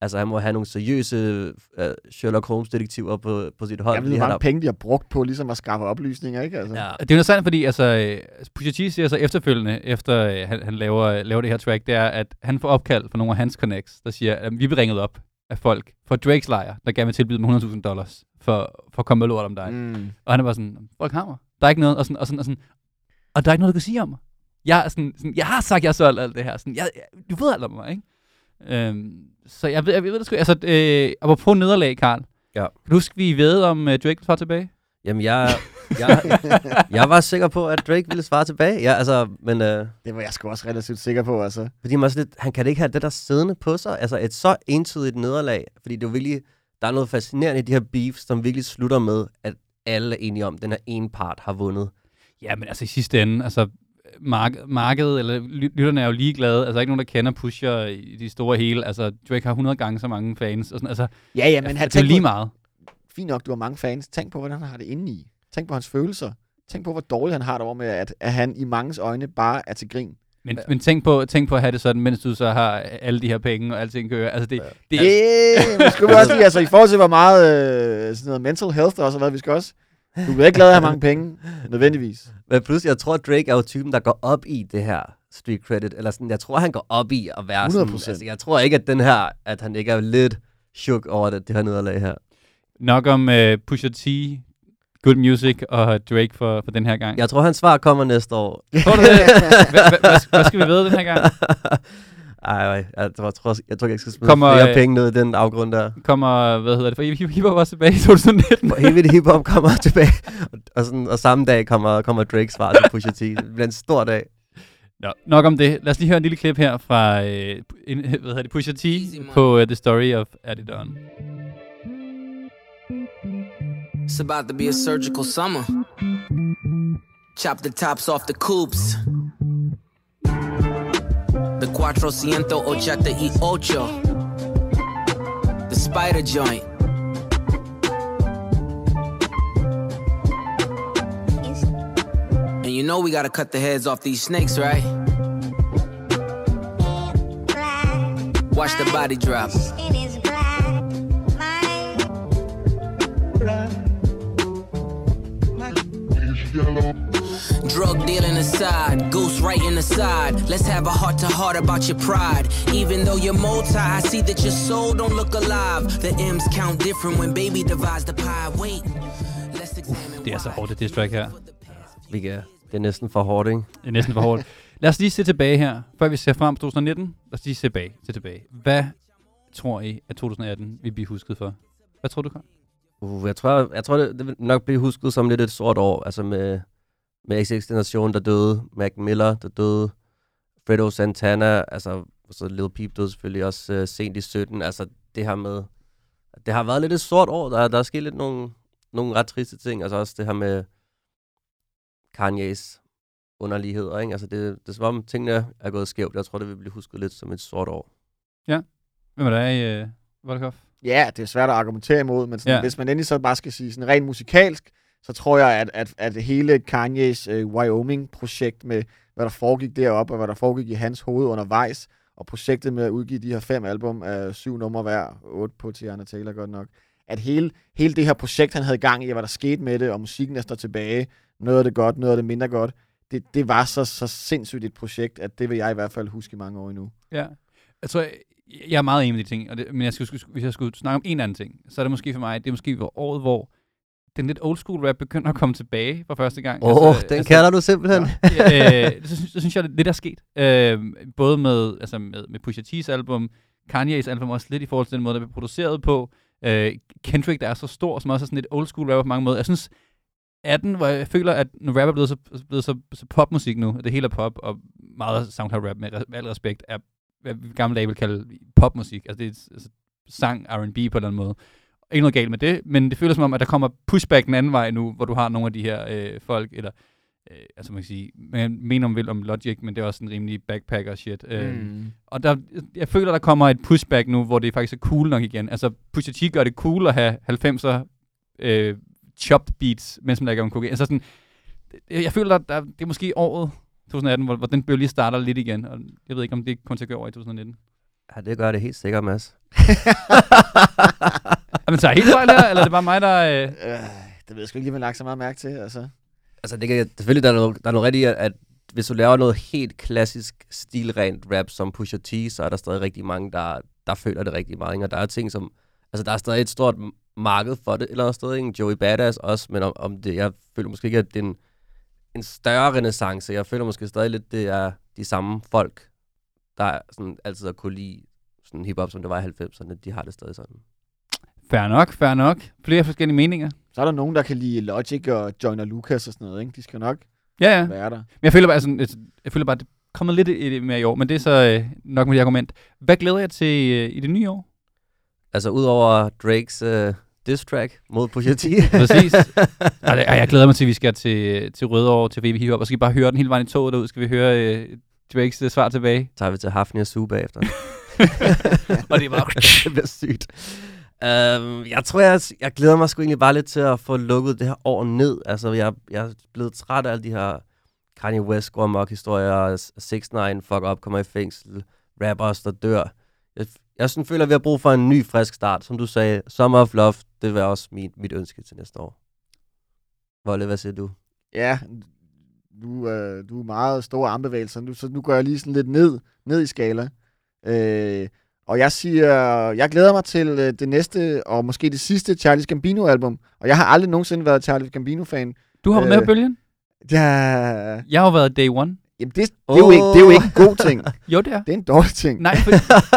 altså han må have nogle seriøse uh, Sherlock Holmes-detektiver på, på sit hold. Jeg ved, hvor han mange har- penge de har brugt på ligesom at skaffe oplysninger, ikke? Altså. Ja. Det er jo interessant, fordi altså, Pusha T siger så efterfølgende, efter øh, han, han laver, laver det her track, det er, at han får opkald fra nogle af hans connects, der siger, at vi bliver ringet op af folk fra Drakes lejr, der gerne vil tilbyde dem 100.000 dollars for, for at komme med lort om dig. Mm. Og han er bare sådan, folk har mig. Der er ikke noget, og sådan, og sådan, og sådan, og der er ikke noget, du kan sige om mig. Jeg, er sådan, sådan, jeg har sagt, jeg har solgt alt det her. Sådan, jeg, jeg, du ved alt om mig, ikke? Øhm, så jeg ved, jeg ved det sgu. Altså, øh, apropos nederlag, Karl. Ja. Kan du huske, vi ved om uh, Drake svare tilbage? Jamen, jeg, jeg, jeg var sikker på, at Drake ville svare tilbage. Ja, altså, men øh, Det var jeg sgu også relativt sikker på, altså. fordi man lidt, han kan da ikke have det der siddende på sig. Altså, et så entydigt nederlag. Fordi det er virkelig, der er noget fascinerende i de her beefs, som virkelig slutter med, at alle er enige om, at den her ene part har vundet. Ja, men altså i sidste ende, altså mark- markedet, eller ly- lytterne er jo ligeglade. Altså der er ikke nogen, der kender Pusher i de store hele. Altså Drake har 100 gange så mange fans. Og sådan, altså, Ja, ja, men men han det er lige på, meget. fint nok, du har mange fans. Tænk på, hvordan han har det inde i. Tænk på hans følelser. Tænk på, hvor dårligt han har det over med, at, at han i mangens øjne bare er til grin. Men, men tænk, på, tænk på at have det sådan, mens du så har alle de her penge og alting kører. Altså det, det, Det men skulle vi også lige, altså i forhold til, hvor meget øh, sådan noget mental health der også har været, vi skal også... Du bliver ikke glad af at have mange penge, nødvendigvis. Men pludselig, jeg tror, at Drake er jo typen, der går op i det her street credit. Eller sådan, jeg tror, han går op i at være sådan... 100%. Altså, jeg tror ikke, at den her, at han ikke er lidt chok over det, det her nederlag her. nok om uh, Pusha T, Good Music og Drake for, for den her gang. Jeg tror, hans svar kommer næste år. Tror du det? Hvad- skal vi ved den her gang? Ej, ej, jeg tror, jeg tror, jeg tror ikke, jeg skal smide Kommer, Kommer, flere øh, penge ned i den afgrund der. Kommer, hvad hedder det, for hip hip også tilbage i 2019. Og hele det hiphop kommer tilbage. Og, og, sådan, og samme dag kommer, kommer Drake svar til Pusha T. Det bliver en stor dag. Nå, nok om det. Lad os lige høre en lille klip her fra øh, en, hvad hedder det, Pusha T på uh, The Story of Adidon. It's about to be a surgical summer. Chop the tops off the coupes. The Cuatrocientos Ochenta y Ocho. The spider joint. And you know we gotta cut the heads off these snakes, right? Watch the body drop. Drug dealing aside, ghost writing aside. Let's have a heart to heart about your pride. Even though you're multi, I see that your soul don't look alive. The M's count different when baby divides the pie. Wait, let's examine Det er så hårdt, det diss track her. Vi kan, det er næsten for hårdt, ikke? Det er næsten for hårdt. Lad os lige se tilbage her, før vi ser frem til 2019. Lad os lige se tilbage. Se tilbage. Hvad tror I, at 2018 vil blive husket for? Hvad tror du, Carl? Uh, jeg tror, jeg tror det, det vil nok blive husket som lidt et sort år. Altså med, med XX-generationen, der døde. Mac Miller, der døde. Fredo Santana, altså så Lil Peep døde selvfølgelig også uh, sent i 17. Altså det her med, det har været lidt et sort år. Der, der er sket lidt nogle, nogle ret triste ting. Altså også det her med Kanye's underligheder, ikke? Altså det, det er som om tingene er gået skævt. Jeg tror, det vil blive husket lidt som et sort år. Hvem er der i uh, Volkov? Ja, det er svært at argumentere imod, men sådan, Ja. ja. hvis man endelig så bare skal sige sådan rent musikalsk, så tror jeg, at, at, at hele Kanye's øh, Wyoming-projekt med, hvad der foregik deroppe, og hvad der foregik i hans hoved undervejs, og projektet med at udgive de her fem album af syv numre hver, otte på Tiana Taylor godt nok, at hele, hele det her projekt, han havde gang i, og hvad der skete med det, og musikken der står tilbage, noget af det godt, noget af det mindre godt, det, det var så, så sindssygt et projekt, at det vil jeg i hvert fald huske i mange år endnu. Ja. Jeg tror, jeg, jeg er meget enig med de ting, og det, men jeg skulle, hvis jeg skulle snakke om en anden ting, så er det måske for mig, det er måske for året, hvor den lidt old school rap begynder at komme tilbage for første gang. Åh, oh, den kalder du simpelthen. øh, så, synes, så synes jeg, det, er sket. Øh, både med, altså med, med Pusha T's album, Kanye's album også lidt i forhold til den måde, der bliver produceret på. Øh, Kendrick, der er så stor, som også er sådan lidt old school rapper på mange måder. Jeg synes, 18, hvor jeg føler, at når rap er blevet så, blevet så, så popmusik nu, det hele er pop, og meget SoundCloud rap, med, med al respekt, er hvad vi gamle dage vil kalde popmusik. Altså det er altså, sang, R&B på en eller anden måde. Ikke noget galt med det, men det føles som om, at der kommer pushback den anden vej nu, hvor du har nogle af de her øh, folk, eller øh, altså man kan sige, man mener om vil om Logic, men det er også en rimelig backpacker shit. Øh, Mm. Og der, jeg føler, der kommer et pushback nu, hvor det faktisk er cool nok igen. Altså Pusha T gør det cool at have 90'er øh, chopped beats, mens man lægger om kokain. Altså sådan, jeg føler, der, der, det er måske året 2018, hvor, hvor den bølge starter lidt igen, og jeg ved ikke, om det kommer til at gå over i 2019. Ja, det gør det helt sikkert, Mads. Jamen, tager jeg helt fejl her, eller er det bare mig, der... Øh... Øh, det ved jeg sgu ikke lige, man lagt så meget mærke til. Altså. Altså, det kan, selvfølgelig, der er noget, der er noget rigtigt, i, at, at hvis du laver noget helt klassisk stilrent rap som Pusha T, så er der stadig rigtig mange, der, der føler det rigtig meget. ikke? Og der er ting som, altså der er stadig et stort marked for det, eller andet sted, ikke? Joey Badass også, men om, om det, jeg føler måske ikke, at det er en, en større renaissance. Jeg føler måske stadig lidt, det er de samme folk, der sådan altid har kunne lide sådan hiphop, som det var i 90'erne, de har det stadig sådan. Fair nok, fair nok. Flere forskellige meninger. Så er der nogen, der kan lide Logic og Joyner Lucas og sådan noget. Ikke? De skal nok Ja, ja. være der. Men jeg føler bare, altså, jeg føler bare, det kommer lidt mere i år, men det er så øh, nok med det argument. Hvad glæder jeg til øh, i det nye år? Altså, udover Drakes uh, diss track mod Pusha T. Præcis. Og jeg glæder mig til, at vi skal til, til Rødovre, til VB Hip Hop, og skal vi bare høre den hele vejen i toget derud. Skal vi høre øh, Drakes øh, svar tilbage? tager vi til Hafni og Sue bagefter. og det er bare... det bliver sygt. Uh, jeg tror, jeg, jeg glæder mig sgu egentlig bare lidt til at få lukket det her år ned. Altså, jeg, jeg er blevet træt af alle de her Kanye West går amok historier, 6 9 fuck up, kommer i fængsel, rappers, der dør. Jeg, jeg sådan føler, at vi har brug for en ny, frisk start. Som du sagde, Summer of Love, det vil også mit, mit ønske til næste år. Volle, hvad siger du? Ja, du, øh, du er meget store armbevægelser, nu, så nu går jeg lige sådan lidt ned, ned i skala. Øh, og jeg siger, jeg glæder mig til øh, det næste, og måske det sidste Charlie Gambino-album. Og jeg har aldrig nogensinde været Charlie Gambino-fan. Du har været med Øh, på bølgen? Ja, Jeg har været day one. jamen det, det, er jo ikke, det er jo ikke en god ting. Jo, det er. Det er en dårlig ting. Nej, for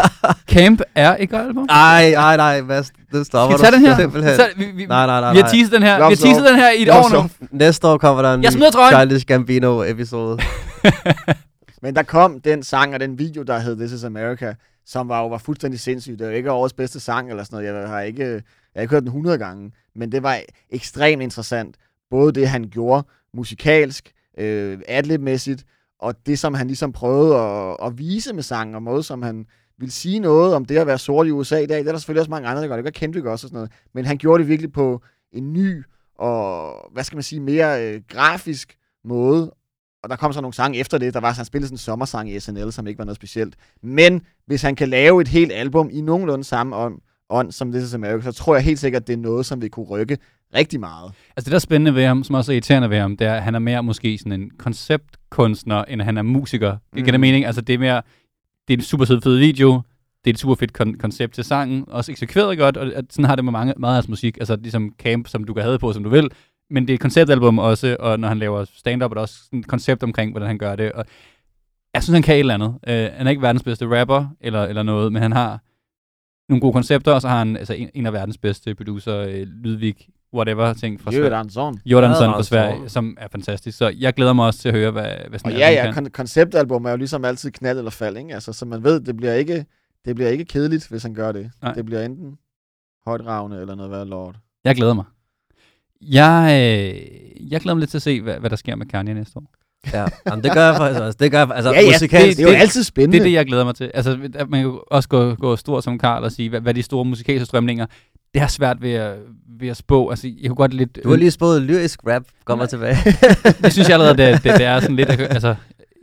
Camp er godt album. Ej, ej, nej, Mads, det stopper Skal vi tage den her? Så, vi, vi, Nej, nej, nej, vi har nej. teaset den her. Vi har teaset den her i et år nu. Næste år kommer der en. Childish Gambino-episode. Men der kom den sang og den video, der hed This is America, som var jo var fuldstændig sindssyg. Det er ikke årets bedste sang eller sådan noget. Jeg har ikke, jeg har ikke hørt den 100 gange. Men det var ekstremt interessant. Både det, han gjorde musikalsk, øh, atletmæssigt, og det, som han ligesom prøvede at, at vise med sangen, og måde, som han ville sige noget om det at være sort i USA i dag. Det er der selvfølgelig også mange andre, der gør. Det gør Kendrick også og sådan noget. Men han gjorde det virkelig på en ny og, hvad skal man sige, mere øh, grafisk måde. Og der kom så nogle sange efter det. Der var, han spillede sådan en sommersang i SNL, som ikke var noget specielt. Men hvis han kan lave et helt album i nogenlunde samme ånd, ånd som This is America, så tror jeg helt sikkert, at det er noget, som vi kunne rykke rigtig meget. Altså det, der er spændende ved ham, som også er irriterende ved ham, det er, at han er mere måske sådan en konceptkunstner, end han er musiker. Det giver Mhm. det mening? Altså det er mere, det er en super fed, fed video, det er et super fedt kon- koncept til sangen, også eksekveret godt, og sådan har det med mange, meget af hans musik, altså ligesom Camp, som du kan have på, som du vil, men det er et konceptalbum også, og når han laver stand-up, er der også sådan et koncept omkring, hvordan han gør det, og jeg synes, han kan et eller andet. Uh, han er ikke verdens bedste rapper, eller, eller noget, men han har nogle gode koncepter, og så har han altså, en, en af verdens bedste producer, uh, Lydvig, whatever, ting fra Sverige. Jørgensen. Jordansson fra Jordansson. Sverige, som er fantastisk. Så jeg glæder mig også til at høre, hvad, hvad sådan Og ja, ja, kon- konceptalbum er jo ligesom altid knald eller fald, ikke? Altså, så man ved, det bliver ikke, det bliver ikke kedeligt, hvis han gør det. Nej. Det bliver enten højdragende eller noget værd lort. Jeg glæder mig. Jeg, øh, jeg glæder mig lidt til at se, hvad, hvad der sker med Kanye næste år. ja, Jamen, det gør jeg faktisk også. Det gør jeg, altså, ja, ja, det, musikalsk, det, er jo altid spændende. Det er det, jeg glæder mig til. Altså, man kan også gå, gå stort som Karl og sige, hvad, hvad de store musikalske strømninger. Det er svært ved at, ved at spå. Altså, jeg kunne godt lidt... Du har lige spået lyrisk rap, kommer tilbage. det synes jeg allerede, det, det, det er sådan lidt... Altså,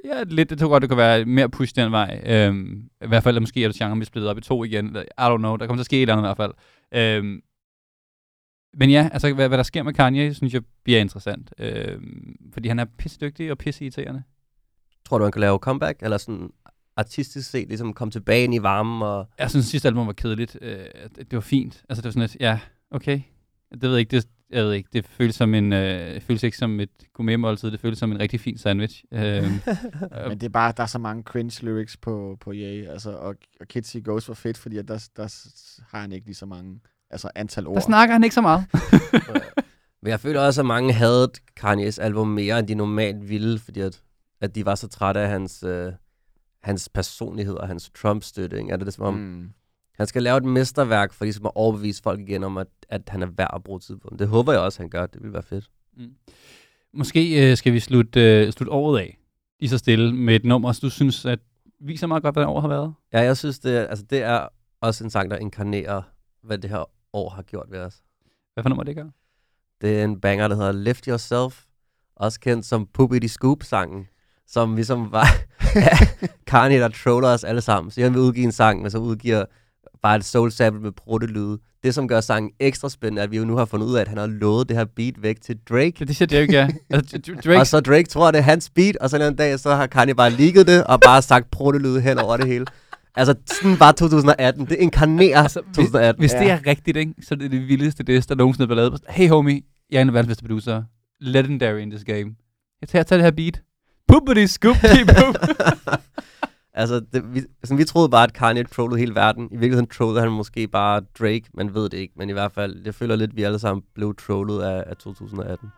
ja, lidt, det tror jeg godt, det kunne være mere push den vej. Øhm, I hvert fald, måske er det genre, vi splittet op i to igen. I don't know. Der kommer til at ske et eller andet i hvert fald. Øhm, Men ja, altså hvad, hvad der sker med Kanye, synes jeg bliver interessant. Øh, fordi han er pissedygtig og pisseirriterende. Tror du, han kan lave comeback? Eller sådan artistisk set, ligesom komme tilbage ind i varmen? Og... Jeg synes, sidste album var kedeligt. Øh, det, var fint. Altså det var sådan lidt, ja, okay. Det ved jeg ikke, det, jeg ved ikke, det føles, som en, øh, føles ikke som et gourmetmåltid, det føles som en rigtig fin sandwich. Øh, Men det er bare, der er så mange cringe lyrics på, på Ye, altså, og, og Kids Ghost var fedt, fordi at der, der har han ikke lige så mange altså antal ord. der snakker han ikke så meget. Men jeg føler også, at mange havde Kanye's album mere, end de normalt ville, fordi at, at de var så trætte af hans, øh, hans personlighed og hans Trump-støtte. Er det, det som om, mm. Mm. han skal lave et mesterværk for ligesom at overbevise folk igen om, at, at han er værd at bruge tid på. Det håber jeg også, han gør. Det vil være fedt. Måske øh, skal vi slutte, øh, slutte året af, i så stille, med et nummer, du synes, at viser meget godt, hvad året har været. Ja, jeg synes, det altså, det er også en sang, der inkarnerer, hvad det her år har gjort ved os. Hvad for nummer det gør? Det er en banger, der hedder Lift Yourself, også kendt som Poopity Scoop-sangen, som ligesom var Kanye, der troller os alle sammen. Så han vil udgive en sang, men så udgiver bare et soul sample med bruttelyde. Det, som gør sangen ekstra spændende, er, at vi jo nu har fundet ud af, at han har lovet det her beat væk til Drake. Det, det siger Drake, ja. Altså, Dr- Drake, Og så Drake tror, det er hans beat, og så en dag, så har Kanye bare ligget det, og bare sagt bruttelyde hen over det hele. Altså, sådan var 2018. Det inkarnerer Altså, hvis- 2018. hvis det Ja. er rigtigt, ikke, så er det det vildeste det, der nogensinde er blevet lavet. Hey homie, jeg er en af verdens bedste producer. Legendary in this game. Jeg tager, tager det her beat. Poopity scoop poop. Altså, det, vi, sådan, vi troede bare, at Kanye trollede hele verden. I virkeligheden trollede han måske bare Drake, man ved det ikke. Men i hvert fald, jeg føler lidt, at vi alle sammen blev trollet af, af 2018.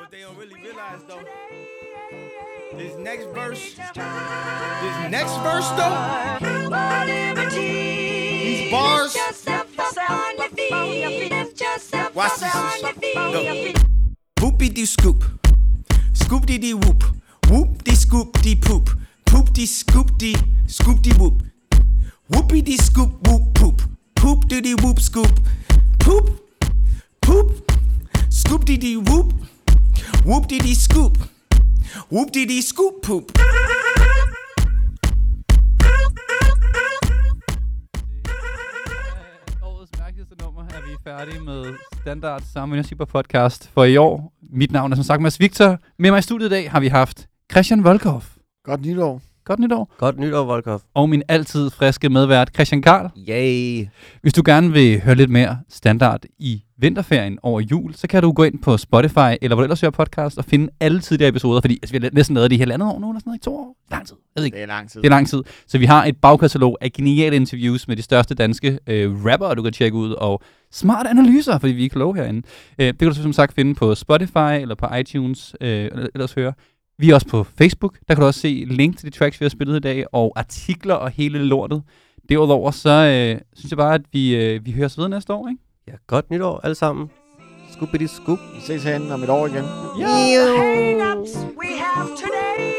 What they don't really realize though, this next verse, this next verse though, these bars. Watch this. Go. Whoopie dee scoop, scoop dee dee whoop, whoop dee scoop dee poop, poop dee scoop dee scoop dee whoop, whoopie dee scoop whoop poop, poop dee dee whoop scoop, poop, poop, scoop dee dee whoop. Whoop dee dee scoop. Whoop dee dee scoop poop. Er vi færdige med Standard Sammen Super Podcast for i år. Mit navn er som sagt Mads Victor. Med mig i studiet i dag har vi haft Christian Volkov. Godt nytår. Godt nytår. Godt nytår, Volkov. Og min altid friske medvært Christian Karl. Yay! Hvis du gerne vil høre lidt mere standard i vinterferien over jul, så kan du gå ind på Spotify, eller hvor du ellers hører podcast, og finde alle tidligere episoder, fordi altså, vi har næsten lavet det i halvandet år nu, eller sådan noget, i to år. Lang tid. Jeg ved ikke. Det er lang tid. Det er lang tid. Så vi har et bagkatalog af geniale interviews med de største danske øh, rappere, du kan tjekke ud, og smarte analyser, fordi vi er kloge herinde. Øh, det kan du som sagt finde på Spotify eller på iTunes, øh, eller ellers høre. Vi er også på Facebook. Der kan du også se link til de tracks, vi har spillet i dag, og artikler og hele lortet. Derudover så øh, synes jeg bare, at vi, øh, vi høres ved næste år, ikke? Ja, godt nytår alle sammen. Scoopity scoop. Vi ses herinde om et år igen. Ja! hang-ups we have today.